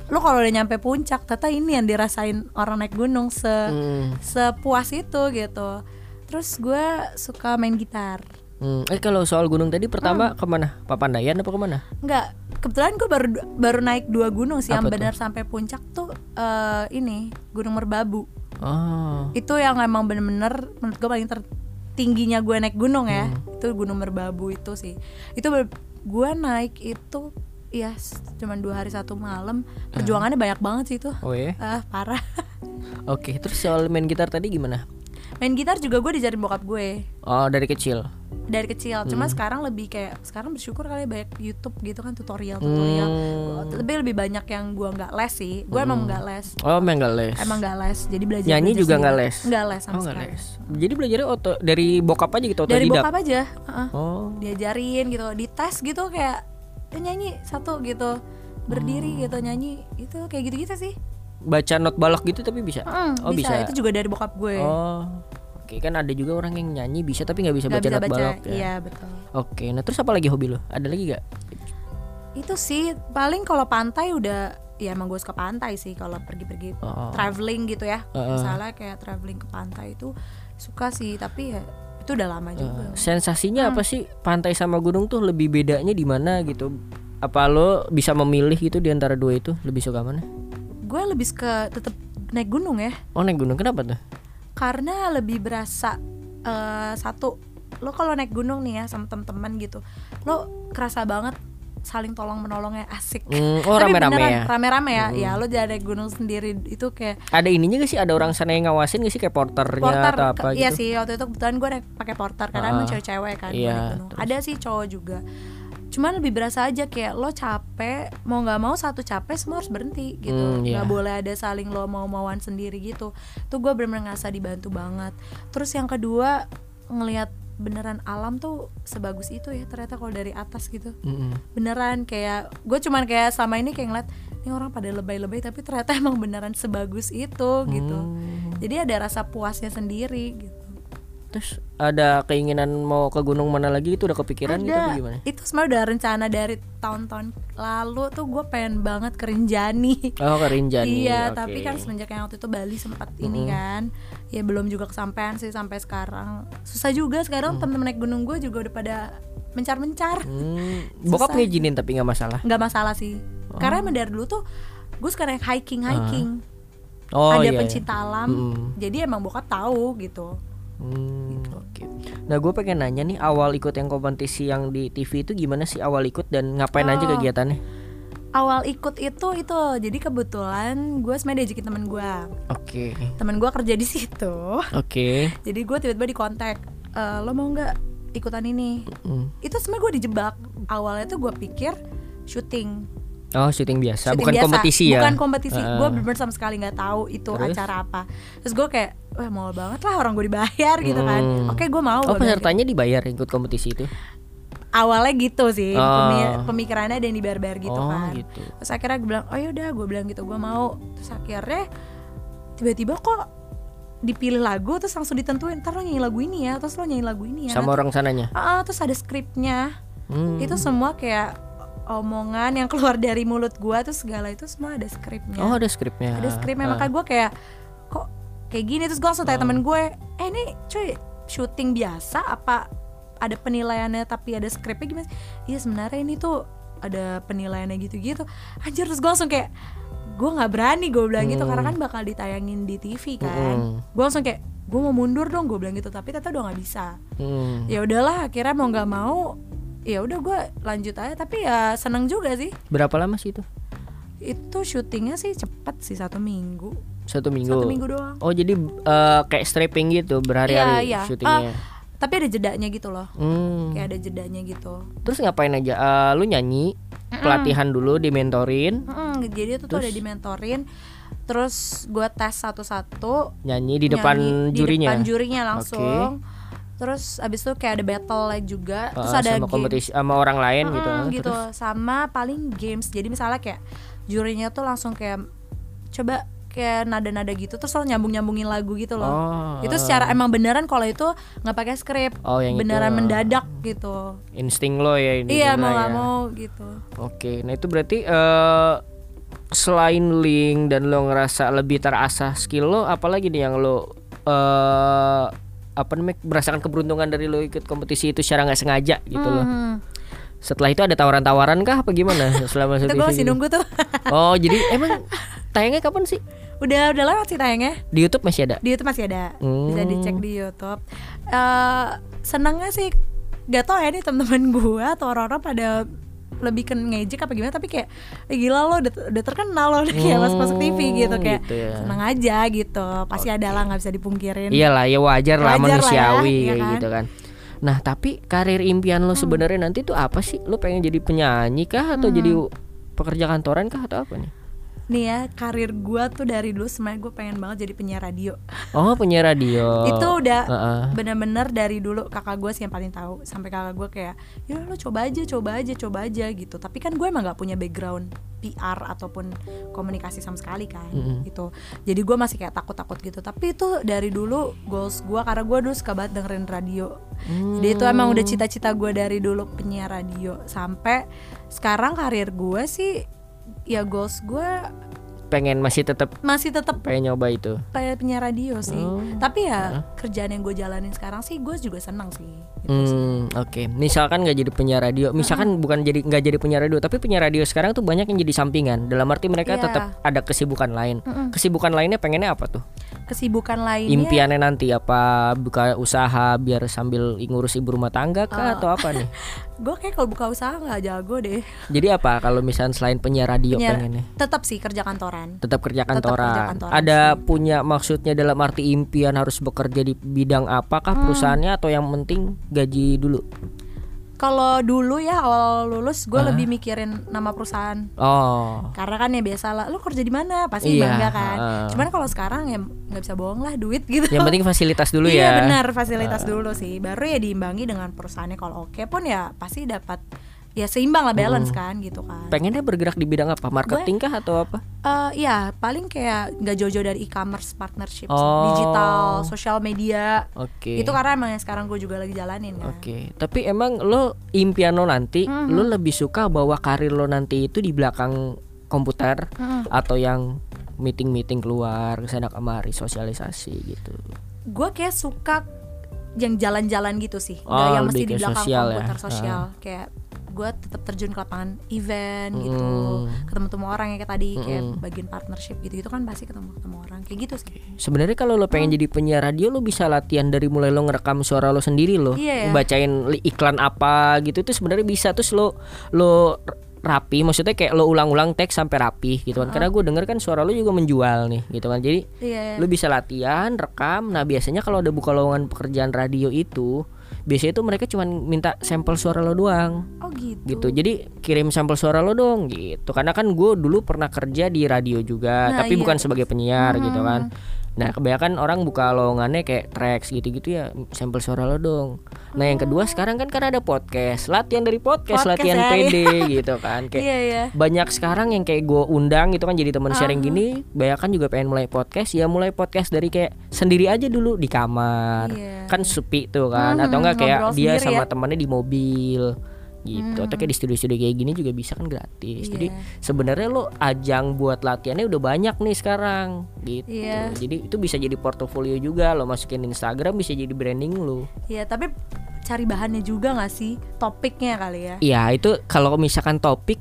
lo kalau udah nyampe puncak ternyata ini yang dirasain orang naik gunung se Hmm. sepuas itu gitu. Terus gue suka main gitar Hmm, Eh kalau soal gunung tadi pertama ke mana? Papandayan apa ke mana? Enggak, kebetulan gue baru baru naik dua gunung sih yang Apa tuh? benar sampai puncak tuh eh, ini Gunung Merbabu. Oh, Itu yang emang bener-bener menurut gue paling tertingginya gue naik gunung ya. Hmm. Itu Gunung Merbabu itu sih. Itu gue naik itu ya cuman dua hari satu malam. Perjuangannya banyak banget sih itu. oh ya. Ah, parah. Oke, terus soal main gitar tadi gimana? Main gitar juga gue diajarin bokap gue Oh dari kecil. Dari kecil. Hmm. Cuma sekarang lebih kayak sekarang bersyukur kali ya banyak YouTube gitu kan tutorial-tutorial. Hmm. Tapi lebih banyak yang gue nggak les sih. Gue emang nggak les. Oh emang nggak les. Emang nggak les, jadi belajar Nyanyi belajar juga nggak les? Nggak les sama Oh sekali. les. Jadi belajarnya oto dari bokap aja gitu Dari bokap aja, heeh. Oh. diajarin gitu, di tes gitu kayak "Ya, nyanyi satu gitu, berdiri Hmm. gitu nyanyi itu kayak gitu-gitu sih. Baca not balok gitu tapi bisa. Mm, oh bisa. bisa. itu juga dari bokap gue. Oh. Oke kan ada juga orang yang nyanyi bisa tapi nggak bisa Nggak baca bisa not baca, balok ya. iya betul. Oke, nah terus apa lagi hobi lo? Ada lagi gak? itu sih paling kalau pantai udah ya emang gue suka pantai sih kalau pergi-pergi Oh. traveling gitu ya Heeh. misalnya kayak traveling ke pantai itu suka sih tapi ya itu udah lama juga Sensasinya Hmm. apa sih pantai sama gunung tuh lebih bedanya di mana gitu? Apa lo bisa memilih gitu di antara dua itu lebih suka mana? gue lebih suka tetap naik gunung ya Oh naik gunung kenapa tuh? Karena lebih berasa eh, satu lo kalau naik gunung nih ya sama teman-teman gitu lo kerasa banget saling tolong menolongnya asik Hmm, oh Tapi rame-rame ya. rame-rame ya ya lo jangan naik gunung sendiri itu kayak Ada ininya gak sih? Ada orang sana yang ngawasin gak sih kayak porternya porter atau apa iya gitu? sih waktu itu kebetulan gue naik pakai porter karena Ah, emang cewek-cewek kan iya, naik gunung. terus? ada sih cowok juga cuman lebih berasa aja kayak lo capek mau nggak mau satu capek semua harus berhenti gitu Hmm, iya. nggak boleh ada saling lo mau mauan sendiri gitu tuh gue bener-bener ngerasa dibantu banget terus yang kedua ngelihat beneran alam tuh sebagus itu ya ternyata kalau dari atas gitu Mm-mm. beneran kayak gue cuman kayak selama ini kayak ngeliat ini orang pada lebay-lebay tapi ternyata emang beneran sebagus itu gitu Hmm. jadi ada rasa puasnya sendiri gitu Terus ada keinginan mau ke gunung mana lagi itu udah kepikiran gitu ada apa gimana? itu sebenarnya udah rencana dari tahun-tahun lalu tuh gue pengen banget ke Rinjani Oh ke Rinjani. iya oke. tapi kan semenjak yang waktu itu Bali sempat ini kan ya belum juga kesampaian sih sampai sekarang susah juga sekarang temen-temen naik gunung gue juga udah pada mencar-mencar Hmm, bokap ngizinin tapi nggak masalah. nggak masalah sih Oh. karena emang dari dulu tuh gue suka naik hiking hiking Oh ada iya. iya. pencinta alam Mm-mm. jadi emang bokap tahu gitu Hmm, oke. Nah gue pengen nanya nih awal ikut yang kompetisi yang di TV itu gimana sih awal ikut dan ngapain aja Oh. kegiatannya? awal ikut itu itu jadi kebetulan gue sebenarnya diajakin temen gue Oke. temen gue kerja di situ Oke. jadi gue tiba-tiba di kontak "Eh, lo mau nggak ikutan ini Hmm. itu sebenarnya gue dijebak awalnya tuh gue pikir syuting Oh syuting biasa, syuting bukan biasa. kompetisi ya? bukan kompetisi Heeh. gue bener sama sekali nggak tahu itu Terus? acara apa terus gue kayak wah mau banget lah orang gue dibayar gitu kan Hmm. oke gue mau Oh bilang gitu. pesertanya dibayar ikut kompetisi itu? awalnya gitu sih Oh. pemi- pemikirannya ada yang dibayar-bayar gitu oh kan gitu. terus akhirnya gue bilang oh yaudah gue bilang gitu gue mau terus akhirnya tiba-tiba kok dipilih lagu terus langsung ditentuin ntar lo nyanyi lagu ini ya terus lo nyanyi lagu ini ya Sama orang sananya? Ah, ah, terus ada skripnya Hmm. itu semua kayak omongan yang keluar dari mulut gua terus segala itu semua ada skripnya. Oh ada skripnya. ada skripnya. Ah. makanya gue kayak kok kayak gini? Terus gue langsung tanya temen gue eh ini cuy syuting biasa apa ada penilaiannya tapi ada skripnya gimana iya sebenarnya ini tuh ada penilaiannya gitu-gitu. Anjir terus gue langsung kayak gue nggak berani gue bilang gitu. Karena kan bakal ditayangin di TV kan. Hmm. gue langsung kayak gue mau mundur dong gue bilang gitu. Tapi ternyata udah nggak bisa. Hmm. ya udahlah akhirnya mau nggak mau ya udah gue lanjut aja tapi ya seneng juga sih Berapa lama sih itu? itu syutingnya sih cepet sih satu minggu Satu minggu. satu minggu doang Oh jadi eh, kayak stripping gitu berhari-hari Iya, iya. syutingnya. tapi ada jedanya gitu loh Hmm. kayak ada jedanya gitu Terus ngapain aja? Eh, lu nyanyi, pelatihan dulu, dimentorin, Mm-mm, jadi itu tuh ada dimentorin terus gue tes satu-satu nyanyi di depan nyanyi jurinya. di depan jurinya langsung terus abis itu kayak ada battle juga terus Ah, ada sama kompetisi sama orang lain gitu. Mm-mm, Ah, gitu Terus sama paling games jadi misalnya kayak jurinya tuh langsung kayak coba kayak nada-nada gitu terus lo nyambung-nyambungin lagu gitu loh Oh, itu secara emang beneran kalau itu nggak pakai skrip Oh, yang beneran itu. mendadak gitu insting lo ya ini. iya mau nggak ya. mau gitu Oke, nah itu berarti eh selain link dan lo ngerasa lebih terasah skill lo, apalagi nih yang lo eh apa namanya merasakan keberuntungan dari lo ikut kompetisi itu secara nggak sengaja gitu loh. Hmm. Setelah itu ada tawaran-tawaran kah apa gimana selama itu gue masih gitu? nunggu tuh Oh, jadi emang tayangnya kapan sih? udah udah lewat sih tayangnya Di YouTube masih ada. di YouTube masih ada bisa Hmm. dicek di YouTube eh senangnya sih gak tau ya nih teman-teman gue atau orang-orang pada lebih ke ngejek apa gimana tapi kayak "Eh, gila lo udah, udah terkenal lo udah kayak masuk masuk TV gitu Hmm, kayak gitu ya. seneng aja gitu pasti ada lah nggak bisa dipungkirin Iyalah ya wajar lah Wajar lah ya, manusiawi kayak kan? gitu kan. Nah tapi karir impian lo sebenarnya nanti tuh apa sih? Lo pengen jadi penyanyi kah atau Hmm. jadi pekerja kantoran kah atau apa nih? Nih ya karir gue tuh dari dulu sebenarnya gue pengen banget jadi penyiar radio. Oh penyiar radio. itu udah Heeh. bener-bener dari dulu kakak gue sih yang paling tahu. Sampai kakak gue kayak ya lo coba aja coba aja coba aja gitu. Tapi kan gue emang nggak punya background PR ataupun komunikasi sama sekali kan Mm-mm. gitu. Jadi gue masih kayak takut-takut gitu. Tapi itu dari dulu goals gue karena gue dulu suka banget dengerin radio. Jadi itu emang udah cita-cita gue dari dulu penyiar radio. Sampai sekarang karir gue sih ya goals gue pengen masih tetap masih tetap pengen nyoba itu. kayak penyiar radio sih Oh. tapi ya kerjaan yang gue jalanin sekarang sih gue juga senang sih. Hmm, oke. Misalkan nggak jadi penyiar radio, misalkan bukan jadi nggak jadi penyiar radio, tapi penyiar radio sekarang tuh banyak yang jadi sampingan. Dalam arti mereka Iya. tetap ada kesibukan lain. Mm-mm. Kesibukan lainnya pengennya apa tuh? kesibukan lainnya Impiannya nanti apa? Buka usaha biar sambil ngurus ibu rumah tangga kah Oh. atau apa nih? gue kayak kalau buka usaha nggak jago deh Jadi apa kalau misalnya selain penyiar radio Penyiar- pengennya? tetap sih kerja kantoran Tetap kerja Tetap kerja kantoran. kantoran Ada punya maksudnya dalam arti impian harus bekerja di bidang apakah Hmm. perusahaannya atau yang penting gaji dulu? kalau dulu ya awal lulus gue lebih mikirin nama perusahaan Oh. karena kan ya biasa lah lu kerja di mana pasti Iya, bangga kan heeh. cuman kalau sekarang ya nggak bisa bohong lah duit gitu Yang penting fasilitas dulu iya ya. benar fasilitas dulu sih baru ya diimbangi dengan perusahaannya kalau oke pun ya pasti dapat ya seimbang lah balance kan gitu kan Pengennya bergerak di bidang apa? Marketing kah atau apa? Eh ya paling kayak nggak jauh-jauh dari e-commerce partnership. Oh. digital sosial media Oke. itu karena emang yang sekarang gue juga lagi jalanin ya Oke, tapi emang lo impian lo nanti, Mhm. lo lebih suka bahwa karir lo nanti itu di belakang komputer Mhm. atau yang meeting-meeting keluar ke sana kemari sosialisasi gitu. gue kayak suka yang jalan-jalan gitu sih Oh, yang mesti di belakang sosial ya. komputer sosial kayak gue tetap terjun ke lapangan event gitu Mm. ketemu ketemu orang yang kayak tadi kayak Mm-mm. bagian partnership gitu itu kan pasti ketemu ketemu orang kayak gitu sih Sebenarnya kalau lo pengen jadi penyiar radio lo bisa latihan dari mulai lo ngerekam suara lo sendiri lo, Iya ya. bacain iklan apa gitu itu sebenarnya bisa terus lo lo rapi, maksudnya kayak lo ulang-ulang teks sampai rapi gitu kan. Karena gue denger kan suara lo juga menjual nih gitu kan. Jadi iya lu bisa latihan rekam nah biasanya kalau ada buka lowongan pekerjaan radio itu biasanya itu mereka cuma minta sampel suara lo doang. Oh gitu. Gitu. Jadi kirim sampel suara lo dong gitu. Karena kan gue dulu pernah kerja di radio juga Nah, tapi iya. bukan sebagai penyiar gitu Hmm. kan nah kebanyakan orang buka lowongannya kayak tracks gitu-gitu ya sampel suara lo dong. Nah yang kedua sekarang kan karena ada podcast latihan dari podcast, Podcast latihan ya, PD gitu kan. Kayak iya ya banyak sekarang yang kayak gue undang gitu kan jadi teman sharing Ah. gini banyak kan juga pengen mulai podcast. Ya mulai podcast dari kayak sendiri aja dulu di kamar. Iya. kan sepi tuh kan Hmm, atau enggak kayak dia sama ya. temannya di mobil gitu. Atau kayak di studio-studio kayak gini juga bisa kan gratis. Jadi Iya. sebenarnya lo ajang buat latihannya udah banyak nih sekarang. Gitu. Iya. jadi itu bisa jadi portofolio juga. Lo masukin Instagram bisa jadi branding lo. Iya tapi cari bahannya juga nggak sih? Topiknya kali ya. Iya itu kalau misalkan topik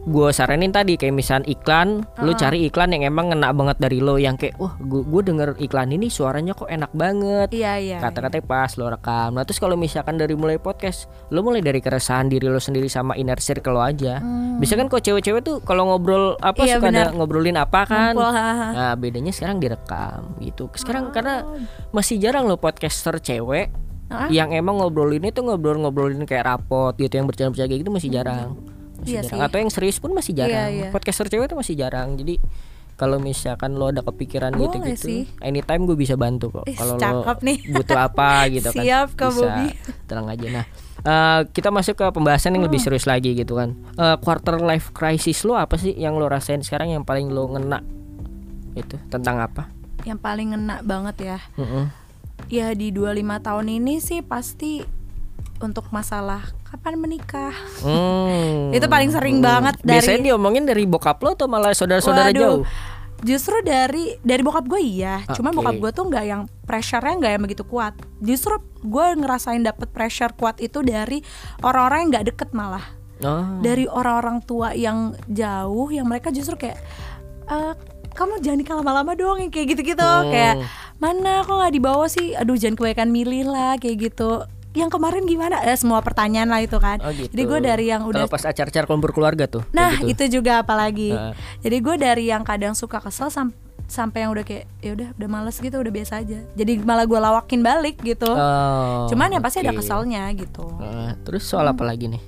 gue saranin tadi kayak misalkan iklan lu Ah. cari iklan yang emang ngena banget dari lo yang kayak wah gue gue denger iklan ini suaranya kok enak banget. Iya iya kata-katanya pas lo rekam. Nah terus kalau misalkan dari mulai podcast lo mulai dari keresahan diri lo sendiri sama inner circle lo aja. Hmm. bisa kan kok cewek-cewek tuh kalau ngobrol apa Iya, suka ada ngobrolin apa kan? Ngumpul, nah bedanya sekarang direkam gitu. Sekarang Oh. karena masih jarang lo podcaster cewek Hah? yang emang ngobrolin itu ngobrol-ngobrolin kayak rapot gitu yang bercanda-bercanda gitu masih jarang masih Iya jarang sih. atau yang serius pun masih jarang Iya, iya. podcaster cewek itu masih jarang jadi kalau misalkan lo ada kepikiran Boleh gitu-gitu sih. anytime gue bisa bantu kok kalau lo nih. butuh apa gitu kan Siap, Kak bisa Bobi. tenang aja nah eh, kita masuk ke pembahasan yang Hmm. lebih serius lagi gitu kan Eh, quarter life crisis lo apa sih yang lo rasain sekarang yang paling lo ngena itu tentang apa yang paling ngena banget ya Mm-mm. ya di 25 tahun ini sih pasti untuk masalah kapan menikah Hmm. Itu paling sering banget dari- Biasanya diomongin dari bokap lo atau malah saudara-saudara jauh? justru dari dari bokap gue iya cuman Oke. bokap gue tuh nggak yang pressure-nya nggak yang begitu kuat justru gue ngerasain dapet pressure kuat itu dari orang-orang yang nggak deket malah Oh. dari orang-orang tua yang jauh yang mereka justru kayak "Eh, kamu jangan nikah lama-lama dong yang kayak gitu-gitu Hmm. kayak mana kok nggak dibawa sih aduh jangan kebanyakan milih lah kayak gitu yang kemarin gimana eh, semua pertanyaan lah itu kan Oh, gitu. jadi gue dari yang udah Kalau pas acara-acara kumpul keluarga tuh. nah gitu. itu juga apalagi Heeh. jadi gue dari yang kadang suka kesel sam- sampai yang udah kayak ya udah udah males gitu udah biasa aja jadi malah gue lawakin balik gitu Oh, cuman ya pasti ada keselnya gitu Heeh, terus soal apa lagi nih?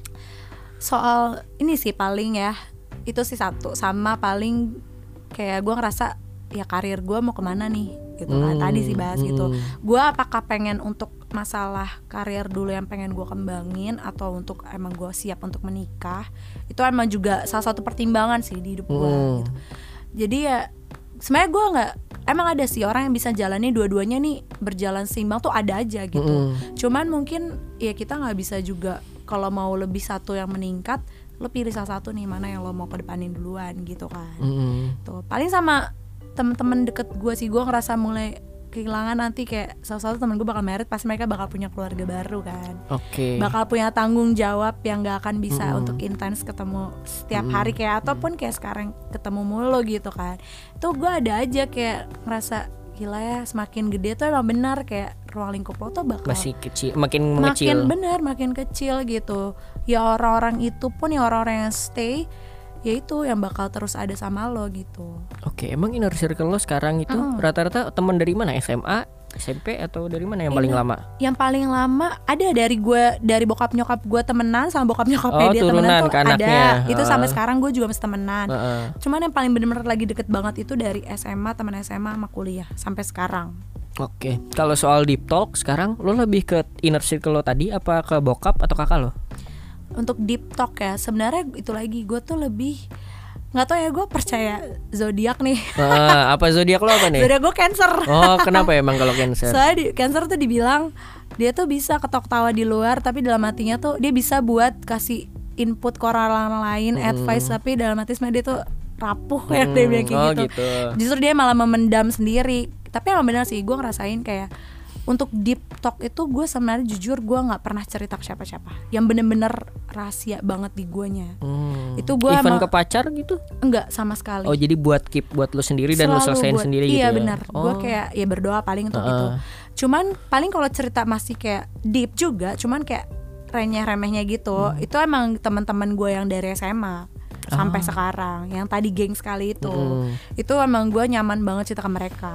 soal ini sih paling ya itu sih satu sama paling kayak gue ngerasa ya karir gue mau ke mana nih gitu kan Hmm, tadi sih bahas gitu hmm. gue apakah pengen untuk masalah karir dulu yang pengen gue kembangin atau untuk emang gue siap untuk menikah itu emang juga salah satu pertimbangan sih di hidup gue Hmm. gitu jadi ya sebenarnya gue nggak emang ada sih orang yang bisa jalani dua-duanya nih berjalan seimbang tuh ada aja gitu Mm-mm. cuman mungkin ya kita nggak bisa juga kalau mau lebih satu yang meningkat lo pilih salah satu nih mana yang lo mau kedepanin duluan gitu kan Mm-mm. tuh paling sama temen-temen deket gue sih gue ngerasa mulai kehilangan nanti kayak salah satu temen gue bakal merit pasti mereka bakal punya keluarga baru kan Oke. bakal punya tanggung jawab yang gak akan bisa Mm-mm. untuk intens ketemu setiap Mm-mm. hari kayak ataupun kayak sekarang ketemu mulu gitu kan tuh gue ada aja kayak ngerasa gila ya semakin gede tuh emang benar kayak ruang lingkup lo tuh bakal Masih kecil, makin makin mengecil. benar makin kecil gitu ya orang-orang itu pun ya orang-orang yang stay ya itu yang bakal terus ada sama lo gitu Oke, emang inner circle lo sekarang itu rata-rata teman dari mana? SMA, SMP atau dari mana yang paling Ini- lama? yang paling lama ada dari gue dari bokap nyokap gue temenan sama bokap nyokapnya Oh, dia temenan tuh ke ada itu sampai sekarang gue juga masih temenan Heeh. cuman yang paling bener-bener lagi deket banget itu dari SMA teman SMA sama kuliah sampai sekarang Oke, kalau soal deep talk sekarang lo lebih ke inner circle lo tadi apa ke bokap atau kakak lo? Untuk deep talk ya sebenarnya itu lagi gue tuh lebih nggak tau ya gue percaya zodiak nih Heeh, apa zodiak lo apa nih? zodiak gue cancer Oh, kenapa emang kalau cancer? soalnya di cancer tuh dibilang dia tuh bisa ketok-tawa di luar tapi dalam hatinya tuh dia bisa buat kasih input ke orang lain Hmm. advice tapi dalam hati sebenarnya dia tuh rapuh ya dia bilang kayak oh, gitu. gitu. justru dia malah memendam sendiri tapi emang benar sih gue ngerasain kayak untuk deep talk itu gue sebenarnya jujur gue nggak pernah cerita ke siapa-siapa yang bener-bener rahasia banget di guanya Hmm. Itu gua Even ke pacar gitu? enggak sama sekali Oh, jadi buat keep buat lo sendiri dan lo Selalu selesain buat- sendiri iya gitu ya? benar gue Oh. kayak ya berdoa paling untuk itu cuman paling kalau cerita masih kayak deep juga cuman kayak remeh remehnya gitu Hmm. itu emang teman-teman gue yang dari SMA sampai Ah. sekarang yang tadi geng sekali itu Mm. itu emang gue nyaman banget cerita ke mereka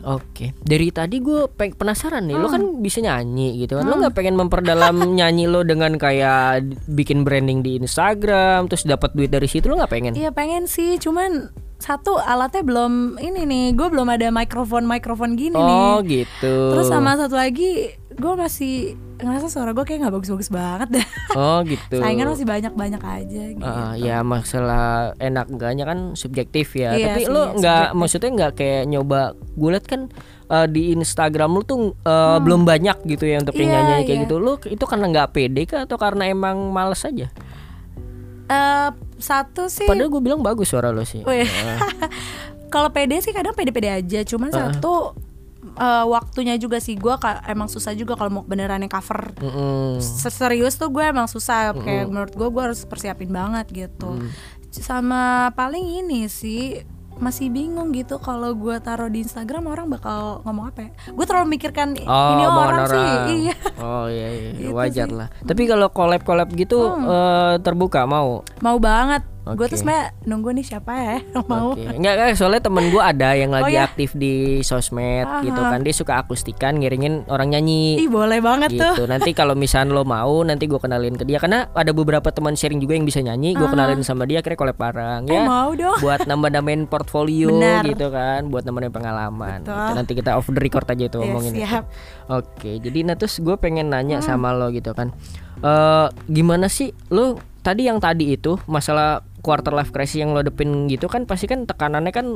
Oke, dari tadi gue penasaran nih, lo Hmm. kan bisa nyanyi gitu kan, lo Hmm. nggak pengen memperdalam nyanyi lo dengan kayak bikin branding di Instagram, terus dapat duit dari situ lo nggak pengen? Iya pengen sih cuman satu alatnya belum ini nih gue belum ada mikrofon mikrofon gini Oh nih gitu. terus sama satu lagi gue masih ngerasa suara gue kayak nggak bagus-bagus banget dah Oh gitu. saingan masih banyak-banyak aja gitu. Ah, ya masalah enak enggaknya kan subjektif ya. Iya Tapi sih, lo iya, nggak maksudnya nggak kayak nyoba. Gue liat kan eh, di Instagram lo tuh eh, Hmm. belum banyak gitu ya untuk Iya, nyanyi kayak iya. gitu. Lo itu karena nggak pede kah atau karena emang males aja? Eh, satu sih Padahal gue bilang bagus suara lo sih. Wih. Ah. kalau pede sih kadang pede-pede aja cuman Heeh. satu eh, waktunya juga sih gue emang susah juga kalau mau beneran yang cover Mm-mm. serius tuh gue emang susah kayak Mm-mm. menurut gue gue harus persiapin banget gitu Mm. sama paling ini sih masih bingung gitu kalau gue taruh di Instagram orang bakal ngomong apa ya gue terlalu mikirkan Oh, ini omongan orang, sih orang. iya Oh iya, iya. Gitu wajar sih. lah. Tapi kalau collab collab gitu Hmm. eh, terbuka mau? mau banget gue Oke. tuh sebenarnya nunggu nih siapa ya yang mau Oke. Enggak kan soalnya temen gue ada yang Oh, lagi ya? aktif di sosmed gitu Aha. kan. Dia suka akustikan ngiringin orang nyanyi. ih boleh banget tuh gitu. Nanti kalau misalnya lo mau nanti gue kenalin ke dia karena ada beberapa teman sharing juga yang bisa nyanyi. Gue kenalin sama dia akhirnya collab bareng eh ya. mau dong buat nambah-nambahin portfolio Benar. gitu kan, buat nambahin pengalaman. Betul. Gitu. Nanti kita off the record aja itu Ya, ngomongin itu. siap Oke, jadi nah terus gue pengen nanya Hmm. sama lo gitu kan, eh gimana sih lo tadi yang tadi itu masalah quarter life crisis yang lo depin gitu kan pasti kan tekanannya kan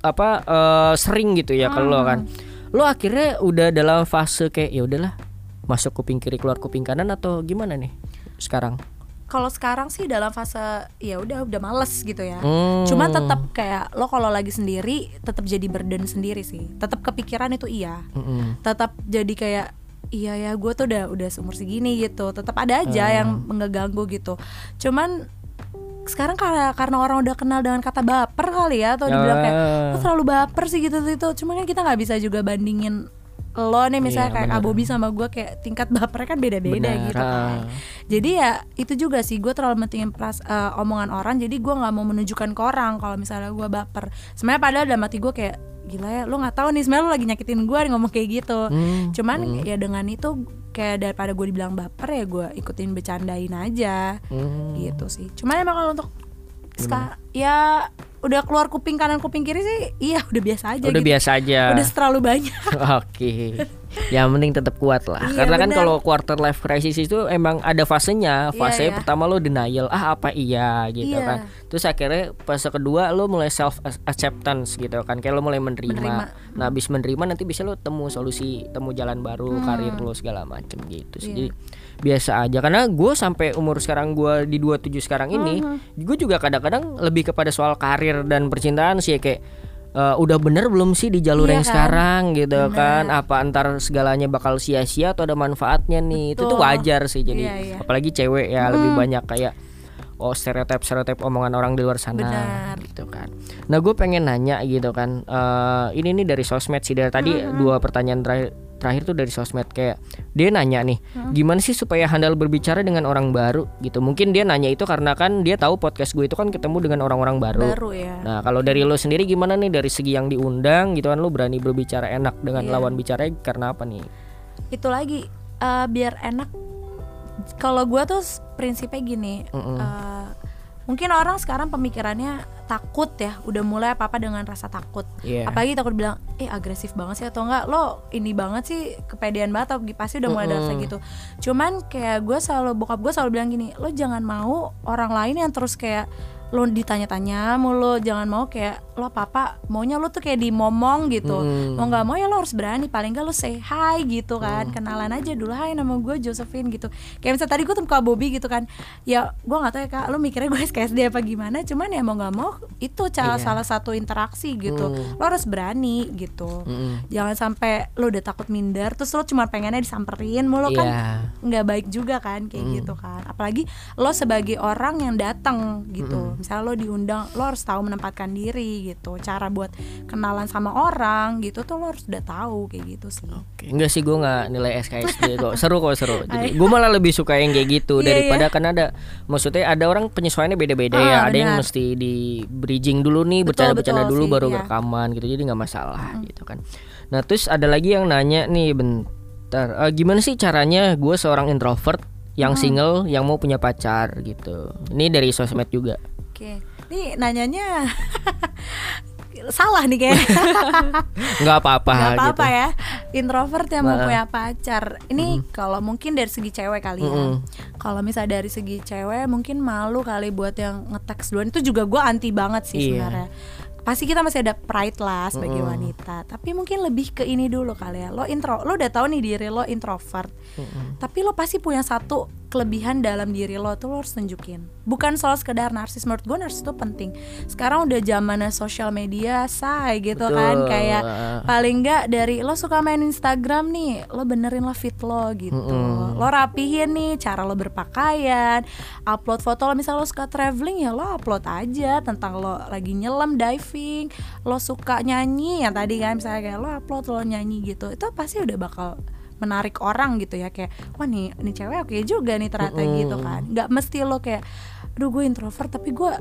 apa eh, sering gitu ya kalau lo kan, lo akhirnya udah dalam fase kayak ya udahlah masuk kuping kiri keluar kuping kanan atau gimana nih sekarang? kalau sekarang sih dalam fase ya udah udah males gitu ya Hmm. Cuman tetap kayak lo kalau lagi sendiri tetap jadi burden sendiri sih. Tetap kepikiran itu iya. Mm-mm. Tetap jadi kayak iya ya gue tuh udah udah seumur segini gitu. Tetap ada aja Hmm. yang mengganggu gitu. Cuman sekarang karena karena orang udah kenal dengan kata baper kali ya atau dibilang kayak Ah. terlalu baper sih gitu gitu. Cuman kan kita nggak bisa juga bandingin lo nih misalnya Iya, kayak bener. Abobi sama gue kayak tingkat bapernya kan beda-beda gitu kan ah. jadi ya itu juga sih gue terlalu mentingin pras, eh, omongan orang jadi gue nggak mau menunjukkan ke orang kalau misalnya gue baper sebenarnya padahal dalam hati gue kayak gila ya lo nggak tahu nih sebenarnya lo lagi nyakitin gue ngomong kayak gitu Hmm, cuman hmm, ya dengan itu kayak daripada gue dibilang baper ya gue ikutin bercandain aja hmm. gitu sih cuman emang kalau untuk ska- ya udah keluar kuping kanan kuping kiri sih iya udah biasa aja Udah gitu. biasa aja. udah terlalu banyak Oke. Yang penting tetap kuat lah. Iya, Karena kan kalau quarter life crisis itu emang ada fasenya. Iya, Fase iya. pertama lo denial, ah apa iya gitu Iya. kan. Terus akhirnya fase kedua lo mulai self acceptance gitu kan. Kayak lo mulai menerima. Menerima. Nah, habis menerima nanti bisa lo temu solusi, temu jalan baru, karir lo segala macem gitu sih. Hmm. Jadi biasa aja karena gue sampai umur sekarang gue di 27 sekarang ini Hmm, gue juga kadang-kadang lebih kepada soal karir dan percintaan sih kayak eh, udah bener belum sih di jalur Iya yang kan? sekarang gitu Bener. kan apa antar segalanya bakal sia-sia atau ada manfaatnya nih itu tuh Betul. wajar sih jadi Iya, iya. apalagi cewek ya lebih banyak kayak oh stereotip stereotip omongan orang di luar sana Benar. gitu kan nah gue pengen nanya gitu kan eh, ini nih dari sosmed sih dari tadi dua pertanyaan terakhir terakhir tuh dari sosmed kayak dia nanya nih gimana sih supaya handal berbicara dengan orang baru? Gitu. Mungkin dia nanya itu karena kan dia tahu podcast gue itu kan ketemu dengan orang-orang baru. Baru ya. Nah kalau dari lo sendiri gimana nih? Dari segi yang diundang gitu kan lo berani berbicara enak dengan Iya. lawan bicaranya karena apa nih? itu lagi eh, biar enak. Kalau gua tuh prinsipnya gini Mm-mm. eh, mungkin orang sekarang pemikirannya takut ya udah mulai apa apa dengan rasa takut. Iya. apalagi takut bilang eh agresif banget sih atau enggak lo ini banget sih kepedean banget atau pasti udah mulai ada rasa gitu. Cuman kayak gue selalu bokap gue selalu bilang gini lo jangan mau orang lain yang terus kayak lo ditanya-tanya mulu jangan mau kayak lo apa apa maunya lo tuh kayak dimomong gitu Mm. mau nggak mau ya lo harus berani paling nggak lo say hi gitu kan kenalan aja dulu hai nama gue Josephine gitu kayak misalnya tadi gue tuh Kak Bobby gitu kan ya gue nggak tahu ya kak lo mikirnya gue SKSD apa gimana cuman ya mau nggak mau itu cara Iya. salah satu interaksi gitu Mm. lo harus berani gitu Mm-mm. jangan sampai lo udah takut minder terus lo cuma pengennya disamperin mulu kan Iya. nggak baik juga kan kayak gitu kan apalagi lo sebagai orang yang datang gitu misalnya lo diundang lo harus tahu menempatkan diri gitu cara buat kenalan sama orang gitu tuh lo harus udah tahu kayak gitu sih Oke, Enggak sih gue nggak nilai SKSD kok seru kok seru. Jadi gue malah lebih suka yang kayak gitu Iya, daripada kan ada maksudnya ada orang penyesuaiannya beda-beda Ah, ya. Ada yang benar. mesti di bridging dulu nih bercanda-bercanda dulu sih, baru iya. rekaman gitu. Jadi nggak masalah gitu kan. Nah terus ada lagi yang nanya nih bentar eh, gimana sih caranya gue seorang introvert yang single yang mau punya pacar gitu. Ini dari sosmed juga. Oke nih nanyanya salah nih kayaknya nggak apa-apa Gak gitu. apa-apa ya Introvert yang mau Nah. punya pacar Ini kalau mungkin dari segi cewek kali ya. Kalau misalnya dari segi cewek Mungkin malu kali buat yang nge-text duluan Itu juga gue anti banget sih Iya. sebenarnya Pasti kita masih ada pride lah sebagai Mm-mm. wanita Tapi mungkin lebih ke ini dulu kali ya Lo intro, lo udah tahu nih diri lo introvert Mm-mm. Tapi lo pasti punya satu kelebihan dalam diri lo tuh lo harus tunjukin. Bukan soal sekedar narsis. Menurut gue narsis itu penting. Sekarang udah zamannya sosial media say gitu kan. Betul. Kayak paling nggak dari lo suka main Instagram nih lo benerin lah fit lo gitu. Mm-mm. lo rapihin nih cara lo berpakaian upload foto lo. Misalnya lo suka traveling ya lo upload aja tentang lo lagi nyelam diving lo suka nyanyi. Yang tadi kan misalnya kayak lo upload lo nyanyi gitu. Itu pasti udah bakal menarik orang gitu ya kayak wah nih nih cewek oke juga nih ternyata Mm-mm. gitu kan nggak mesti lo kayak aduh gue introvert tapi gue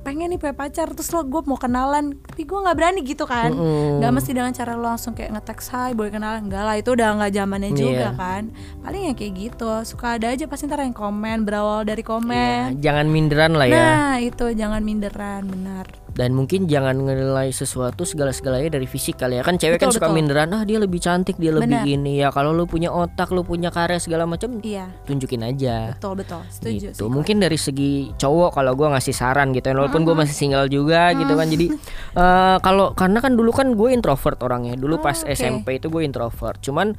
pengen nih punya pacar terus lo gue mau kenalan tapi gue nggak berani gitu kan Mm-mm. nggak mesti dengan cara lo langsung kayak nge-text hai boleh kenalan enggak lah itu udah nggak zamannya Iya. juga kan paling ya kayak gitu suka ada aja pasti ntar yang komen berawal dari komen Iya, jangan minderan lah ya. nah itu jangan minderan benar dan mungkin jangan menilai sesuatu segala-segalanya dari fisik kali ya. Kan cewek kan Betul, suka betul. minderan ah dia lebih cantik dia lebih Benar. ini. Ya kalau lu punya otak lu punya karya segala macam iya. tunjukin aja. Betul betul. Setuju gitu. sih mungkin dari segi cowok kalau gua ngasih saran gitu ya walaupun gue masih single juga gitu kan. Jadi eh, kalau karena kan dulu kan gue introvert orangnya. Dulu Oh, pas oke. SMP itu gue introvert. Cuman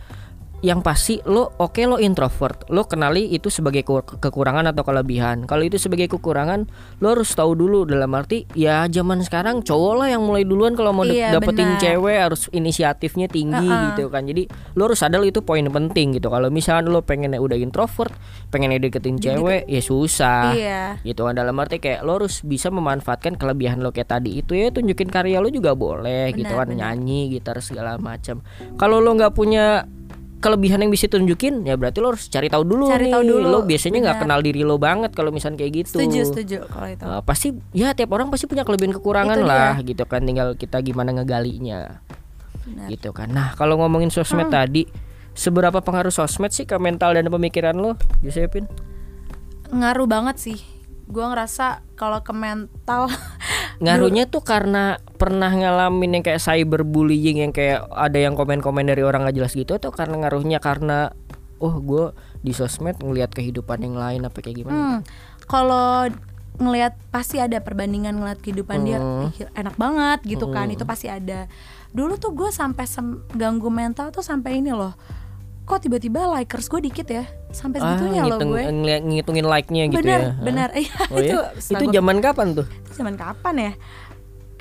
yang pasti lo oke lo introvert. Lo kenali itu sebagai kur- kekurangan atau kelebihan. Kalau itu sebagai kekurangan lo harus tahu dulu. Dalam arti ya zaman sekarang cowok lah yang mulai duluan kalau mau Iya, dapetin benar. cewek harus inisiatifnya tinggi Uh-uh. gitu kan. Jadi lo harus sadar itu poin penting gitu. Kalau misalnya lo pengennya udah introvert pengennya deketin cewek ya susah iya. gitu kan. Dalam arti kayak lo harus bisa memanfaatkan kelebihan lo kayak tadi itu. Ya tunjukin karya lo juga boleh gitu Benar, kan benar. nyanyi gitar segala macam. Kalau lo nggak punya kelebihan yang bisa tunjukin ya berarti lo harus cari tahu dulu nih Cari tahu dulu, lo biasanya nggak kenal diri lo banget kalau misalnya kayak gitu. Setuju setuju kalau itu. Uh, pasti ya tiap orang pasti punya kelebihan kekurangan Itu dia. lah gitu kan. Tinggal kita gimana ngegalinya. Benar. gitu kan. Nah kalau ngomongin sosmed Hmm. tadi seberapa pengaruh sosmed sih ke mental dan pemikiran lo Josephine ngaruh banget sih gue ngerasa kalau ke mental ngaruhnya tuh karena pernah ngalamin yang kayak cyberbullying yang kayak ada yang komen-komen dari orang gak jelas gitu atau karena ngaruhnya karena oh gue di sosmed ngelihat kehidupan yang lain apa kayak gimana Hmm, kalau ngelihat pasti ada perbandingan ngeliat kehidupan dia Hmm. "Ih, enak banget gitu kan Hmm. itu pasti ada dulu tuh gue sampai ganggu mental tuh sampai ini loh kok tiba-tiba likers gue dikit ya? Sampai ah segitunya loh ngitung, gue. ngeliat- ngitungin like-nya gitu benar ya. Hah? benar iya Oh itu ya? setelah itu gua- zaman kapan tuh? Itu zaman kapan ya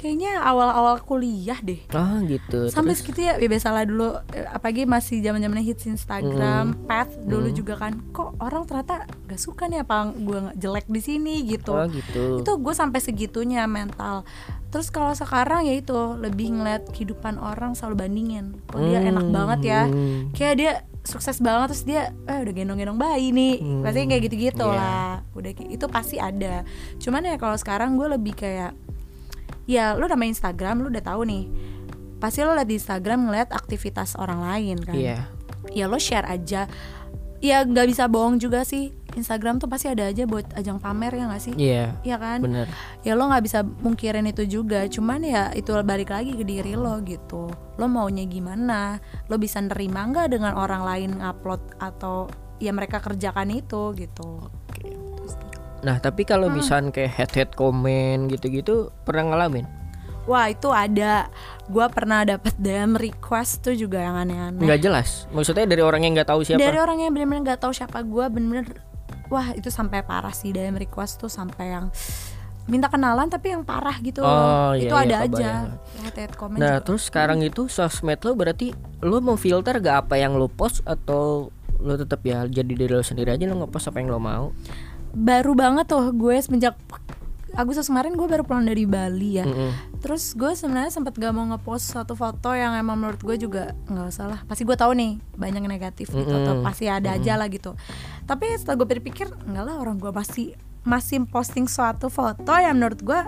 kayaknya awal-awal kuliah deh ah gitu sampai terus segitu ya, ya biasalah dulu eh, apalagi masih zaman zamannya hits Instagram, Hmm. Path dulu Hmm. juga kan, kok orang ternyata gak suka nih apa gue jelek di sini gitu. oh gitu Itu gue sampai segitunya mental. Terus kalau sekarang ya itu lebih ngeliat kehidupan orang selalu bandingin, kok dia enak Hmm, banget ya, kayak dia sukses banget terus dia eh udah gendong-gendong bayi nih, Hmm, pasti kayak gitu-gitu iya. lah. Udah kayak- itu pasti ada. Cuman ya kalau sekarang gue lebih kayak ya lu namanya Instagram lu udah tahu nih. Pasti lo liat di Instagram ngeliat aktivitas orang lain kan? Iya. Ya lo share aja. Ya nggak bisa bohong juga sih. Instagram tuh pasti ada aja buat ajang pamer ya nggak sih? Iya. Iya kan? Bener. Ya lo nggak bisa mungkirin itu juga. Cuman ya itu balik lagi ke diri lo gitu. Lo maunya gimana? Lo bisa nerima nggak dengan orang lain ngupload atau ya mereka kerjakan itu gitu. Gitu. Nah tapi kalau Hmm. misalnya kayak head head komen gitu-gitu pernah ngalamin? Wah itu ada. Gua pernah dapet DM request tuh juga yang aneh-aneh. Nggak jelas? Maksudnya dari orang yang nggak tahu siapa? Dari orang yang bener-bener gak tahu siapa gua bener-bener Wah itu sampai parah sih DM request tuh sampai yang minta kenalan tapi yang parah gitu. Oh, iya, itu iya, ada aja. kebayang. hate-hate comment Nah juga. terus sekarang itu sosmed lo berarti lo mau filter gak apa yang lo post atau lo tetap ya jadi diri lo sendiri aja lo ngepost apa yang lo mau baru banget tuh gue semenjak Agustus kemarin gue baru pulang dari Bali ya. Mm-mm. terus gue sebenarnya sempat gak mau ngepost satu foto yang emang menurut gue juga nggak usah lah pasti gue tahu nih banyak yang negatif gitu atau Mm-mm. pasti ada aja lah gitu. Tapi setelah gue berpikir enggak lah orang gue masih masih posting suatu foto yang menurut gue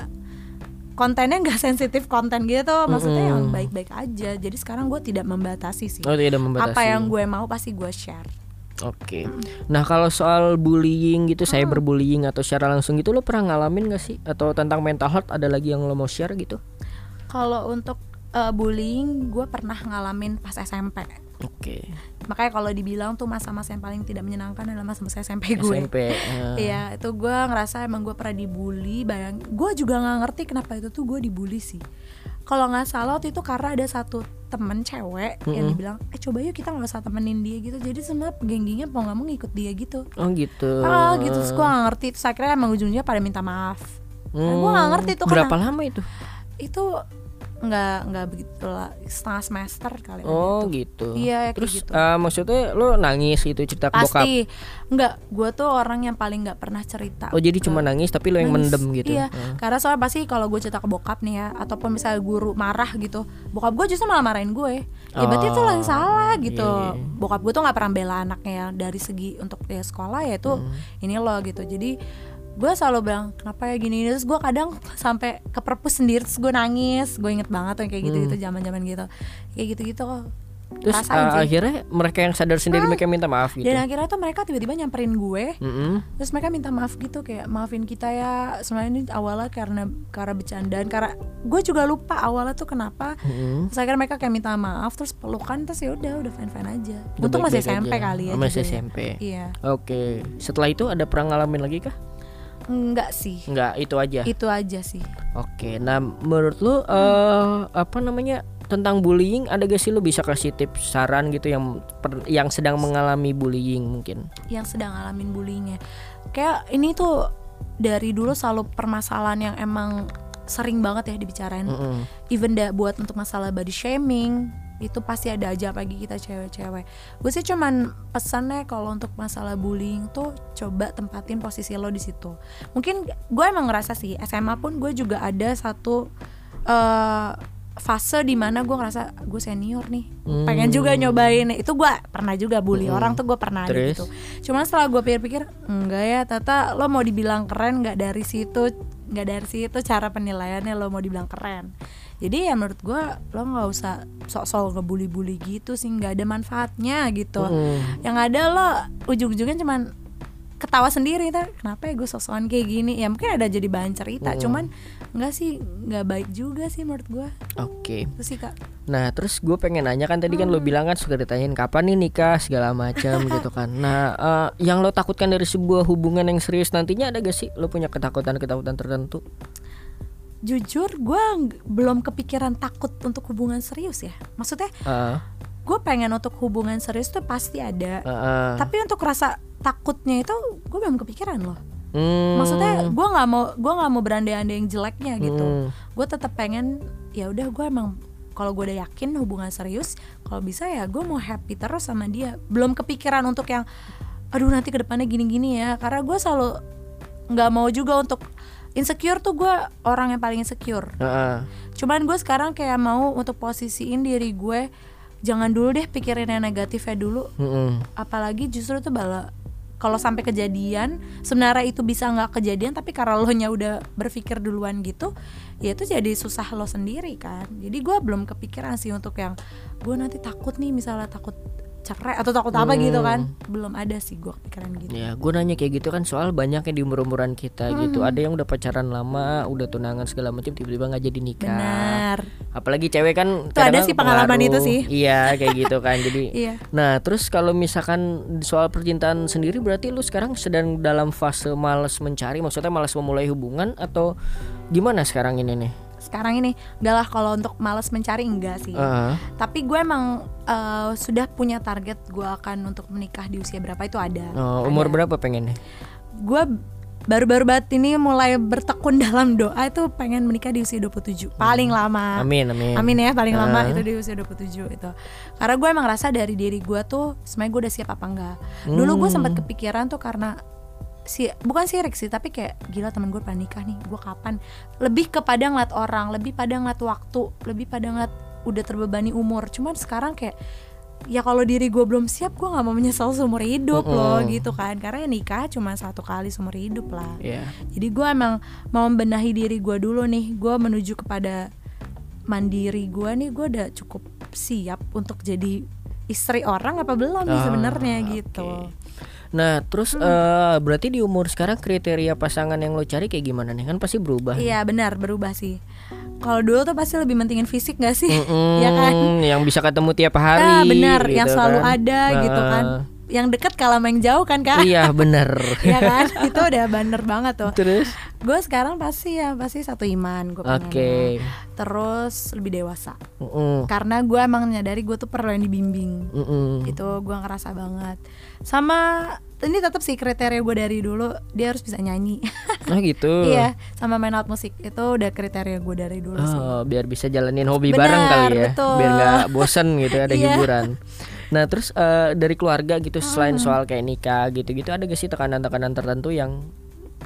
kontennya nggak sensitif konten gitu. Maksudnya yang Mm-mm. baik-baik aja. Jadi sekarang gue tidak membatasi sih. Oh tidak membatasi. Apa yang gue mau pasti gue share Oke. Nah kalau soal bullying gitu Hmm. Cyberbullying atau secara langsung gitu Lo pernah ngalamin gak sih? Atau tentang mental health ada lagi yang lo mau share gitu? Kalau untuk eh, bullying gue pernah ngalamin pas SMP Oke makanya kalau dibilang tuh masa-masa yang paling tidak menyenangkan adalah masa-masa SMP gue SMP eh, Iya, itu gue ngerasa emang gue pernah dibully. Bayang, gue juga nggak ngerti kenapa itu tuh gue dibully sih. Kalau nggak salah waktu itu karena ada satu temen cewek yang Mm-mm. dibilang, eh coba yuk kita nggak usah temenin dia gitu. Jadi semua geng-gengnya mau nggak mau ngikut dia gitu. Oh gitu Ah gitu, terus gue nggak ngerti. Terus akhirnya emang ujungnya pada minta maaf. Hmm, gua nggak ngerti tuh Berapa karena- lama itu Itu nggak nggak begitu lah, setengah semester kali. Oh itu. gitu Iya, Terus gitu. eh, maksudnya lo nangis gitu cerita ke bokap Pasti, nggak. Gue tuh orang yang paling nggak pernah cerita. Oh jadi ke- cuma nangis tapi lo yang Nangis. mendem gitu Iya, Eh. karena soalnya pasti kalau gue cerita ke bokap nih ya, ataupun misalnya guru marah gitu, bokap gue justru malah marahin gue. Ya berarti itu yang Oh, salah gitu. iya, iya. Bokap gue tuh nggak pernah bela anaknya ya dari segi untuk dia sekolah ya itu Hmm. ini lo gitu. Jadi gue selalu bilang kenapa ya gini terus gue kadang sampai ke perpus sendiri terus gue nangis gue inget banget tuh yang kayak gitu gitu zaman zaman gitu kayak gitu gitu kok Hmm. Terus sih. akhirnya mereka yang sadar sendiri mereka minta maaf gitu. dan akhirnya tuh mereka tiba-tiba nyamperin gue Mm-mm. terus mereka minta maaf gitu kayak maafin kita ya sebenarnya ini awalnya karena karena bercandaan karena gue juga lupa awalnya tuh kenapa Mm-mm. terus akhirnya mereka kayak minta maaf terus pelukan terus ya udah udah fine fine aja Udah untung masih SMP aja. kali ya masih ya. SMP. iya Oke. Setelah itu ada pernah ngalamin lagi kah? Enggak sih Enggak, itu aja. itu aja sih Oke. Nah, menurut lu eh apa namanya? Tentang bullying ada gak sih lu bisa kasih tips saran gitu yang per- yang sedang mengalami bullying mungkin? yang sedang ngalamin bullyingnya kayak ini tuh dari dulu selalu permasalahan yang emang sering banget ya dibicarain Mm-mm. even da, buat untuk masalah body shaming itu pasti ada aja apalagi kita cewek-cewek. Gue sih cuman pesannya kalau untuk masalah bullying tuh coba tempatin posisi lo di situ. Mungkin gue emang ngerasa sih SMA pun gue juga ada satu eh, fase di mana gue ngerasa gue senior nih pengen juga nyobain. Itu gue pernah juga bully Hmm. orang tuh gue pernah ada gitu. Cuman setelah gue pikir-pikir enggak ya tata lo mau dibilang keren nggak dari situ nggak dari situ cara penilaiannya lo mau dibilang keren jadi ya menurut gue lo nggak usah sok-sok ngebully-bully gitu sih nggak ada manfaatnya gitu Mm-mm. yang ada lo ujung-ujungnya cuman ketawa sendiri ntar kenapa ya gue sosokan kayak gini ya mungkin ada jadi bahan cerita Hmm. cuman nggak sih nggak baik juga sih menurut gue Oke. itu sih kak Nah terus gue pengen nanya kan tadi kan Hmm. lo bilang kan suka ditanyain kapan nih nikah segala macam gitu kan. Nah eh, yang lo takutkan dari sebuah hubungan yang serius nantinya ada gak sih lo punya ketakutan ketakutan tertentu? Jujur gue belum kepikiran takut untuk hubungan serius ya. Maksudnya Heeh, gue pengen untuk hubungan serius tuh pasti ada. Heeh. tapi untuk rasa takutnya itu gue belum kepikiran loh. Hmm, maksudnya gue nggak mau gue nggak mau berandai-andai yang jeleknya gitu. Hmm, gue tetap pengen ya udah gue emang kalau gue udah yakin hubungan serius kalau bisa ya gue mau happy terus sama dia. Belum kepikiran untuk yang aduh nanti ke depannya gini-gini ya. Karena gue selalu nggak mau juga untuk insecure tuh gue orang yang paling insecure heeh. cuman gue sekarang kayak mau untuk posisiin diri gue jangan dulu deh pikirin yang negatifnya dulu Mm-mm. apalagi justru tuh bala kalau sampai kejadian sebenarnya itu bisa nggak kejadian tapi karena lo nya udah berpikir duluan gitu ya itu jadi susah lo sendiri kan jadi gue belum kepikiran sih untuk yang gue nanti takut nih misalnya takut cerai atau takut apa gitu kan belum ada sih gue kepikiran gitu Ya, gue nanya kayak gitu kan soal banyak yang di umur-umuran kita Hmm. gitu. Ada yang udah pacaran lama, udah tunangan segala macam, tiba-tiba nggak jadi nikah. benar Apalagi cewek kan. Tuh ada sih pengalaman pengaruh. itu sih. Iya, kayak gitu kan. Jadi. iya Nah, terus kalau misalkan soal percintaan sendiri, berarti lu sekarang sedang dalam fase malas mencari, maksudnya malas memulai hubungan atau gimana sekarang ini nih? Sekarang ini enggak lah kalau untuk males mencari enggak sih Heeh. tapi gue emang eh, sudah punya target gue akan untuk menikah di usia berapa itu ada Oh, umur berapa pengennya? gue baru-baru banget ini mulai bertekun dalam doa itu pengen menikah di usia 27 paling lama Amin, amin. Amin ya paling lama Ah. itu di usia 27 itu Karena gue emang rasa dari diri gue tuh sebenarnya gue udah siap apa enggak Dulu gue Hmm. sempat kepikiran tuh karena si bukan sirik sih tapi kayak gila temen gue pengen nikah nih gue kapan? Lebih kepada ngeliat orang lebih pada ngeliat waktu lebih pada ngeliat udah terbebani umur. Cuman sekarang kayak ya kalau diri gue belum siap gue nggak mau menyesal seumur hidup loh gitu kan. Karena ya nikah cuma satu kali seumur hidup lah. Iya. jadi gue emang mau membenahi diri gue dulu nih. Gue menuju kepada mandiri gue nih gue udah cukup siap untuk jadi istri orang apa belum nih Ah, sebenarnya gitu Nah, terus Hmm. eh, berarti di umur sekarang kriteria pasangan yang lo cari kayak gimana nih? Kan pasti berubah. nih. iya benar berubah sih kalau dulu tuh pasti lebih mentingin fisik gak sih Mm-mm, ya kan Yang bisa ketemu tiap hari. ah benar gitu yang selalu kan. ada gitu kan Heeh. Yang deket kalah yang jauh kan kak Iya, bener. ya kan itu udah bener banget tuh Terus? gue sekarang pasti ya pasti satu iman gue Oke. terus lebih dewasa Mm-mm, karena gue emang menyadari gue tuh perlu yang dibimbing mm-mm. itu gue ngerasa banget sama ini tetap sih kriteria gue dari dulu dia harus bisa nyanyi Oh gitu. iya sama main alat musik itu udah kriteria gue dari dulu sih Oh, biar bisa jalanin hobi Benar, bareng kali ya, betul. biar nggak bosen gitu ada Iya. hiburan. Nah terus eh, dari keluarga gitu selain Hmm. soal kayak nikah gitu-gitu ada gak sih tekanan-tekanan tertentu yang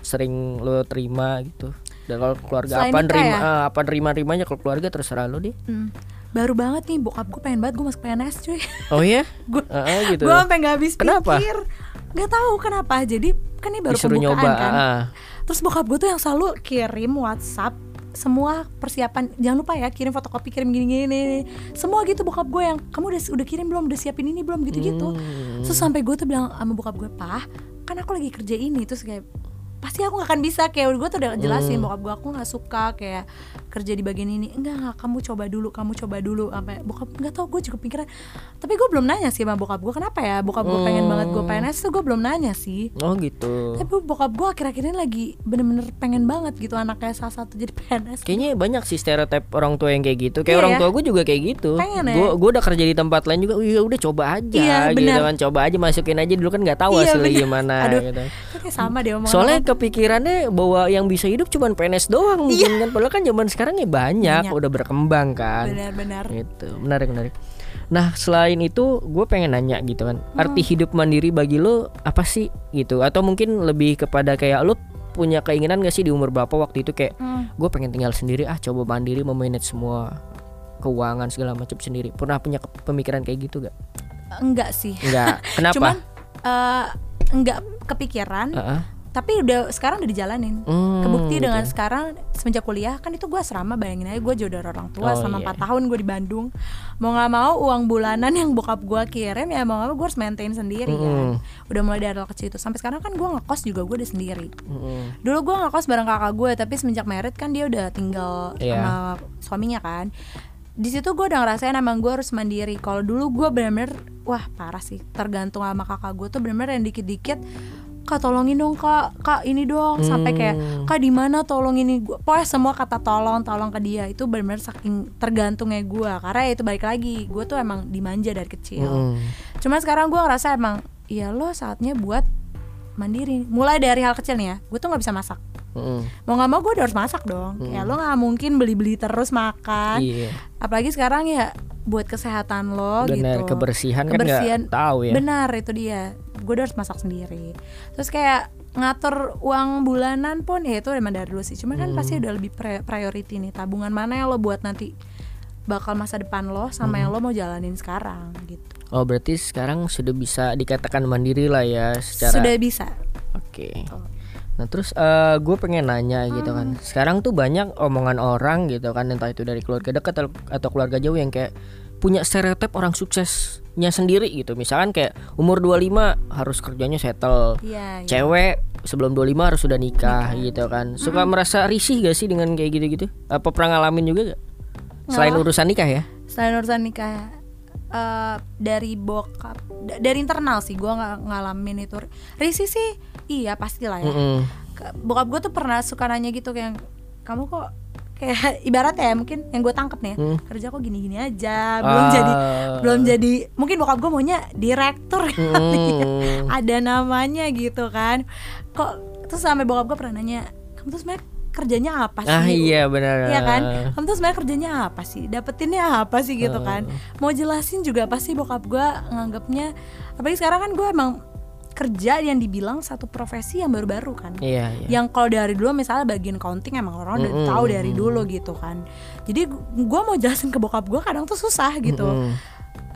sering lo terima gitu? Dan kalau keluarga Selain apa nerima ya? eh, apa nerima nerimanya kalau keluarga terserah lo deh. Hmm. baru banget nih bokap gue pengen banget gue masuk PNS cuy Oh iya? gue Heeh, gitu. gue sampai nggak habis Kenapa? pikir nggak tahu kenapa jadi kan ini baru Disuruh pembukaan nyoba. kan ah. terus bokap gue tuh yang selalu kirim WhatsApp semua persiapan jangan lupa ya kirim fotokopi kirim gini gini semua gitu bokap gue yang kamu udah udah kirim belum? Udah siapin ini belum? Gitu gitu Hmm. terus sampai gue tuh bilang sama bokap gue pah kan aku lagi kerja ini. Terus kayak pasti aku gak akan bisa kayak gue tuh udah jelasin bokap gue aku nggak suka kayak kerja di bagian ini enggak enggak kamu coba dulu kamu coba dulu sampai bokap nggak tau gue juga pikiran tapi gue belum nanya sih sama bokap gue kenapa ya bokap gue pengen banget gue PNS tuh gue belum nanya sih Oh gitu. tapi bokap gue akhir-akhir ini lagi bener-bener pengen banget gitu anaknya salah satu jadi PNS Kayaknya banyak sih stereotip orang tua yang kayak gitu. Kayak Iya orang ya? tua gue juga kayak gitu. Pengen ya? Gue gue udah kerja di tempat lain juga. Iya udah coba aja Iya, gitu kan. Coba aja masukin aja dulu kan nggak tahu Iya, hasilnya gimana Aduh, gitu. kayak sama deh Soalnya orang. Kepikirannya bahwa yang bisa hidup cuma PNS doang mungkin kan. Padahal kan zaman sekarang ya banyak, Iya. Banyak. udah berkembang kan. benar-benar Itu menarik menarik. Nah selain itu gue pengen nanya gitu kan. Hmm. Arti hidup mandiri bagi lo apa sih gitu? Atau mungkin lebih kepada kayak lo punya keinginan gak sih di umur berapa waktu itu kayak Hmm. gue pengen tinggal sendiri ah coba mandiri memanage semua keuangan segala macam sendiri pernah punya pemikiran kayak gitu gak? enggak sih Enggak kenapa? cuman eh, enggak kepikiran Heeh. Tapi udah sekarang udah dijalanin Hmm, kebukti gitu dengan ya. sekarang semenjak kuliah kan itu gue asrama bayangin aja gue jauh dari orang tua Oh, selama iya. 4 tahun gue di Bandung mau nggak mau uang bulanan yang bokap gue kirim ya mau nggak mau gue harus maintain sendiri kan Mm-mm. udah mulai dari kecil itu sampai sekarang kan gue ngekos juga gue udah sendiri Mm-mm. dulu gue ngekos bareng kakak gue tapi semenjak merit kan dia udah tinggal Iya. sama suaminya kan di situ gue udah ngerasain emang gue harus mandiri kalau dulu gue bener-bener wah parah sih tergantung sama kakak gue tuh bener-bener yang dikit-dikit kak tolongin dong kak kak ini dong sampai kayak Hmm. kak di mana tolong ini gue pokoknya semua kata tolong tolong ke dia itu bener-bener saking tergantungnya gue karena ya itu balik lagi gue tuh emang dimanja dari kecil Mm-mm. Cuma sekarang gue ngerasa emang ya lo saatnya buat mandiri. Mulai dari hal kecil nih ya, gue tuh nggak bisa masak. Mm-mm. Mau nggak mau gue harus masak dong. Kayak lo nggak mungkin beli-beli terus makan. Iya. Apalagi sekarang ya buat kesehatan lo Benar gitu. kebersihan, Kebersihan, kan tahu ya. Benar itu dia. Gue harus masak sendiri. Terus kayak ngatur uang bulanan pun ya itu emang dari dulu sih. Cuma kan Hmm. pasti udah lebih pri- priority nih tabungan mana yang lo buat nanti bakal masa depan lo sama Hmm. yang lo mau jalanin sekarang gitu. Oh berarti sekarang sudah bisa dikatakan mandiri lah ya secara. Sudah bisa. Oke. Nah terus gue pengen nanya gitu kan. Hmm. Sekarang tuh banyak omongan orang gitu kan entah itu dari keluarga dekat atau, atau keluarga jauh yang kayak punya stereotip orang suksesnya sendiri gitu. Misalkan kayak umur 25 harus kerjanya settle. Iya. iya. Cewek sebelum 25 harus sudah nikah gitu kan. Suka merasa risih gak sih dengan kayak gitu-gitu? Apa pernah ngalamin juga gak? Selain Nggak. urusan nikah ya? selain urusan nikah eh, dari bokap da- dari internal sih gue nggak ngalamin itu risi sih iya pastilah ya Mm-mm. Ke- bokap gue tuh pernah suka nanya gitu kayak kamu kok kayak ibarat ya mungkin yang gue tangkep nih Hmm. kerja kok gini-gini aja belum Ah. jadi belum jadi mungkin bokap gue maunya direktur kali ya. Mm. ada namanya gitu kan kok terus sampai bokap gue pernah nanya kamu tuh sebenarnya kerjanya apa sih Ah iya benar. Iya kan? Kamu tuh sebenarnya kerjanya apa sih? Dapetinnya apa sih gitu kan? Mau jelasin juga pasti bokap gua nganggapnya apalagi sekarang kan gua emang kerja yang dibilang satu profesi yang baru-baru kan. Iya, iya. Yang kalau dari dulu misalnya bagian counting emang orang udah Mm-mm, tahu dari dulu gitu kan. Jadi gu- gua mau jelasin ke bokap gua kadang tuh susah gitu. Mm-mm.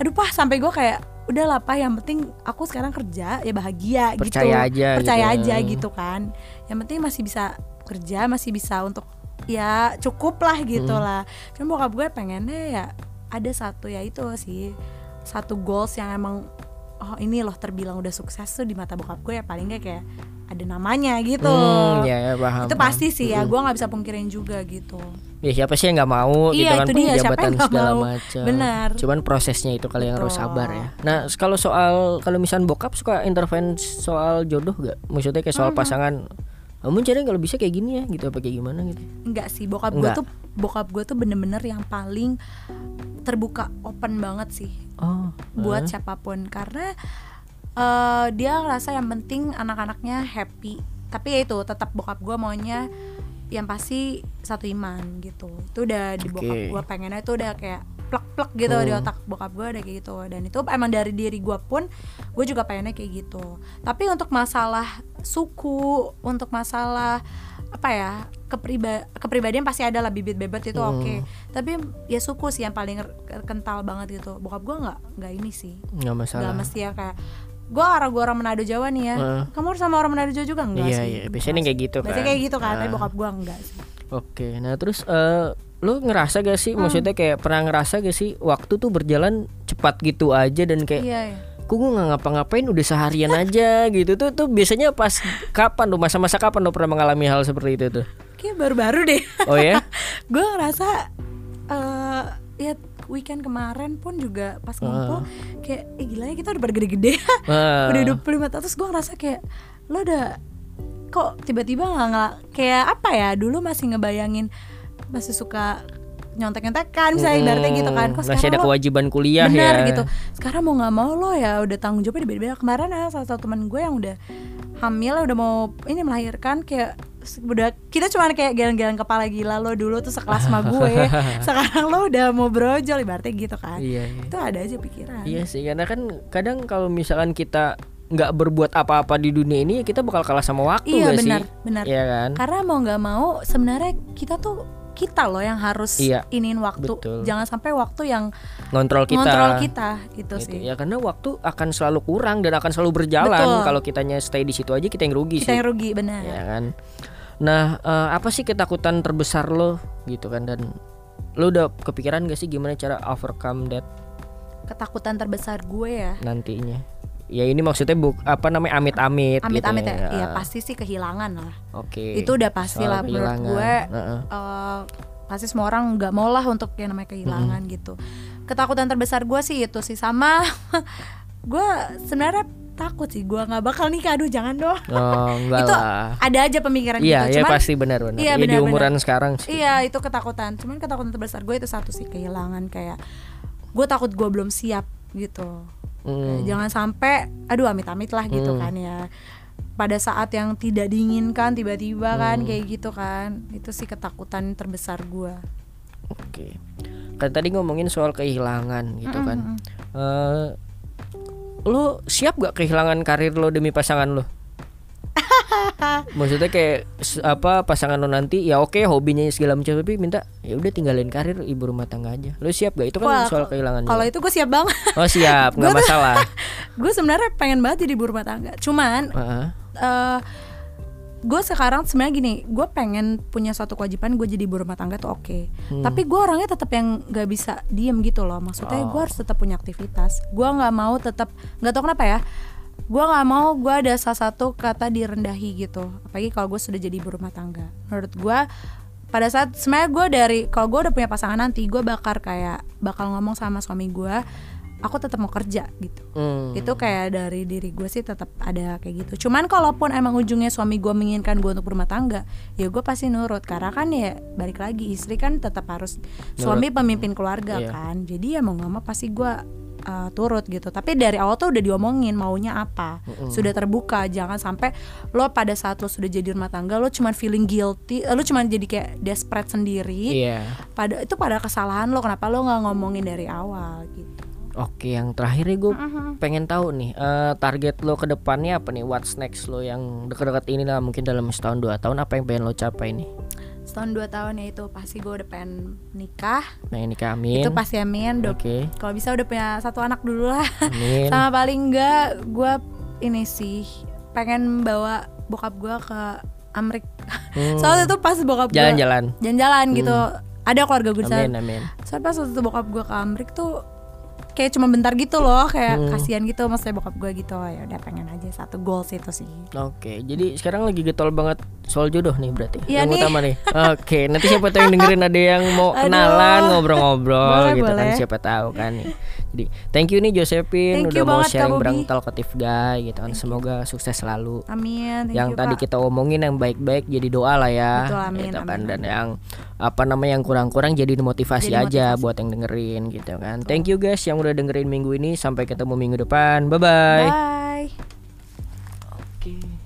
Aduh pah sampai gua kayak udah lah Pah, yang penting aku sekarang kerja ya bahagia gitu. Percaya aja Percaya gitu. aja gitu kan. Yang penting masih bisa kerja, masih bisa untuk ya cukup lah gitu lah. Cuma bokap gue pengennya ya ada satu ya itu sih satu goals yang emang oh ini loh terbilang udah sukses tuh di mata bokap gue ya paling nggak kayak ada namanya gitu. Hmm, ya, ya, paham. itu paham. pasti sih ya, gue nggak bisa pungkirin juga gitu. Ya siapa sih yang nggak mau gitu Iya, kan itu punya dia, jabatan segala macam. Benar. Cuman prosesnya itu kali yang harus sabar ya. Nah, kalau soal kalau misalnya bokap suka intervensi soal jodoh gak? Maksudnya kayak soal pasangan kamu cari kalau bisa kayak gini ya gitu apa kayak gimana gitu. Enggak sih, bokap gue tuh bokap gue tuh bener-bener yang paling terbuka open banget sih Oh. buat siapa pun karena eh, dia ngerasa yang penting anak-anaknya happy. Tapi ya itu tetap bokap gue maunya yang pasti satu iman gitu. Itu udah di bokap Oke. gue pengennya itu udah kayak plek-plek gitu di Hmm. otak bokap gue udah kayak gitu dan itu emang dari diri gue pun gue juga pengennya kayak gitu tapi untuk masalah suku untuk masalah apa ya kepriba kepribadian pasti ada lah bibit bebet itu Hmm. oke tapi ya suku sih yang paling kental banget gitu bokap gue nggak nggak ini sih nggak masalah. nggak mesti ya kayak gue orang gue orang Manado Jawa nih ya Heeh. kamu harus sama orang Manado Jawa juga enggak Iya, sih iya. Biasanya kayak gitu biasanya kan. kayak gitu kan tapi Ah. bokap gue enggak sih Oke, nah terus eh lu ngerasa gak sih, maksudnya kayak pernah ngerasa gak sih waktu tuh berjalan cepat gitu aja dan kayak iya iya. Kok gue nggak ngapa-ngapain? Udah seharian aja gitu. Tuh tuh biasanya pas kapan tuh? Masa-masa kapan lo pernah mengalami hal seperti itu tuh? Kayak baru-baru deh. Oh ya gue ngerasa eh ya weekend kemarin pun juga pas ngumpul kayak eh gila ya kita udah pada gede-gede. Ah. udah 25 tahun terus gue ngerasa kayak lo udah kok tiba-tiba nggak nggak kayak apa ya? Dulu masih ngebayangin masih suka nyontek-nyontekan misalnya ibaratnya gitu kan. Kok masih ada lo kewajiban kuliah bener ya. gitu. Sekarang mau nggak mau lo ya udah tanggung jawabnya beda-beda. Kemarin ada salah satu teman gue yang udah hamil udah mau ini melahirkan kayak udah kita cuma kayak geleng-geleng kepala gila lo dulu tuh sekelas sama gue. Sekarang lo udah mau brojol ibaratnya gitu kan. Iya iya. itu ada aja pikiran. Iya sih karena kan kadang kalau misalkan kita nggak berbuat apa-apa di dunia ini kita bakal kalah sama waktu Iya, gak benar, sih benar. Iya kan? Karena mau nggak mau sebenarnya kita tuh kita loh yang harus Iya, iniin waktu. betul. Jangan sampai waktu yang ngontrol kita ngontrol kita gitu, Gitu. sih. ya karena waktu akan selalu kurang dan akan selalu berjalan Betul. kalau kitanya stay di situ aja kita yang rugi Kita sih yang rugi benar. ya kan nah eh, apa sih ketakutan terbesar lo gitu kan dan lo udah kepikiran gak sih gimana cara overcome that Ketakutan terbesar gue ya. nantinya ya ini maksudnya buk apa namanya amit-amit Amit-amit gitu. ya. Ah, pasti sih kehilangan lah. oke. Itu udah pasti Soal lah menurut gue. Heeh. eh, pasti semua orang nggak mau lah untuk yang namanya kehilangan gitu. Ketakutan terbesar gue sih itu sih sama gue sebenarnya takut sih gue nggak bakal nikah. Aduh jangan dong. Oh itu lah. Ada aja pemikiran iya gitu. iya pasti benar benar. Iya, ya, di benar, umuran sekarang sih. Iya itu ketakutan. Cuman ketakutan terbesar gue itu satu sih kehilangan. Kayak gue takut gue belum siap gitu Hmm. Jangan sampai aduh amit-amit lah gitu Hmm. kan ya pada saat yang tidak diinginkan tiba-tiba Hmm. kan kayak gitu kan itu sih ketakutan terbesar gue Oke. Kan tadi ngomongin soal kehilangan gitu kan. Eh lo siap gak kehilangan karir lo demi pasangan lo? Maksudnya kayak apa pasangan lo nanti ya oke hobinya segala macam tapi minta ya udah tinggalin karir ibu rumah tangga aja. Lo siap gak? Itu kan Wah, soal kehilangan. kalau itu gue siap banget Oh siap, nggak masalah. gue sebenarnya pengen banget jadi ibu rumah tangga cuman Heeh. eh gue sekarang sebenarnya gini gue pengen punya suatu kewajiban gue jadi ibu rumah tangga tuh oke Hmm. tapi gue orangnya tetap yang nggak bisa diem gitu loh maksudnya gue Oh. harus tetap punya aktivitas gue nggak mau tetap nggak tahu kenapa ya gue nggak mau gue ada salah satu kata direndahi gitu. Apalagi kalau gue sudah jadi ibu rumah tangga. Menurut gue pada saat sebenarnya gue dari kalau gue udah punya pasangan nanti gue bakar kayak bakal ngomong sama suami gue aku tetap mau kerja gitu. Hmm. itu kayak dari diri gue sih tetap ada kayak gitu. Cuman kalaupun emang ujungnya suami gue menginginkan gue untuk berumah tangga ya gue pasti nurut. Karena kan ya balik lagi istri kan tetap harus suami pemimpin keluarga Iya. kan. Jadi ya mau nggak mau pasti gue uh, turut gitu. Tapi dari awal tuh udah diomongin maunya apa. Sudah terbuka jangan sampai lo pada saat lo sudah jadi rumah tangga lo cuman feeling guilty eh, lo cuman jadi kayak desperate sendiri. Iya. pada itu pada kesalahan lo kenapa lo nggak ngomongin dari awal gitu Oke, yang terakhir nih gue pengen tahu nih eh, target lo ke depannya apa nih? What's next lo yang deket-deket ini lah mungkin dalam setahun dua tahun apa yang pengen lo capai nih? setahun dua tahun ya itu pasti gue udah pengen nikah Nah ini amin. itu pasti amin Oke, kalau bisa udah punya satu anak dulu lah amin. sama paling enggak gue ini sih pengen bawa bokap gue ke Amrik Hmm. soalnya itu pas bokap gue Jalan-jalan. jalan-jalan gitu ada keluarga gue di sana Amin amin. soalnya pas waktu itu bokap gue ke Amrik tuh kayak cuma bentar gitu loh kayak Hmm. kasihan gitu maksudnya bokap gue gitu ya udah pengen aja satu goals itu sih Oke, jadi sekarang lagi getol banget soal jodoh nih berarti. Iya yang nih. utama nih. Oke, nanti siapa tahu yang dengerin ada yang mau kenalan, ngobrol-ngobrol Boleh, gitu kan boleh. siapa tahu kan nih. Jadi, thank you nih Josephine Thank udah mau banget, sharing bareng Talkative Guy gitu kan. Semoga sukses selalu. amin thank yang you, tadi Kak. kita omongin yang baik-baik jadi doa lah ya. Betul, amin, gitu kan. amin, dan yang apa namanya yang kurang-kurang jadi motivasi Jadi aja motivasi. buat yang dengerin gitu kan. Thank you guys yang udah dengerin minggu ini. Sampai ketemu minggu depan. Bye bye bye. Oke.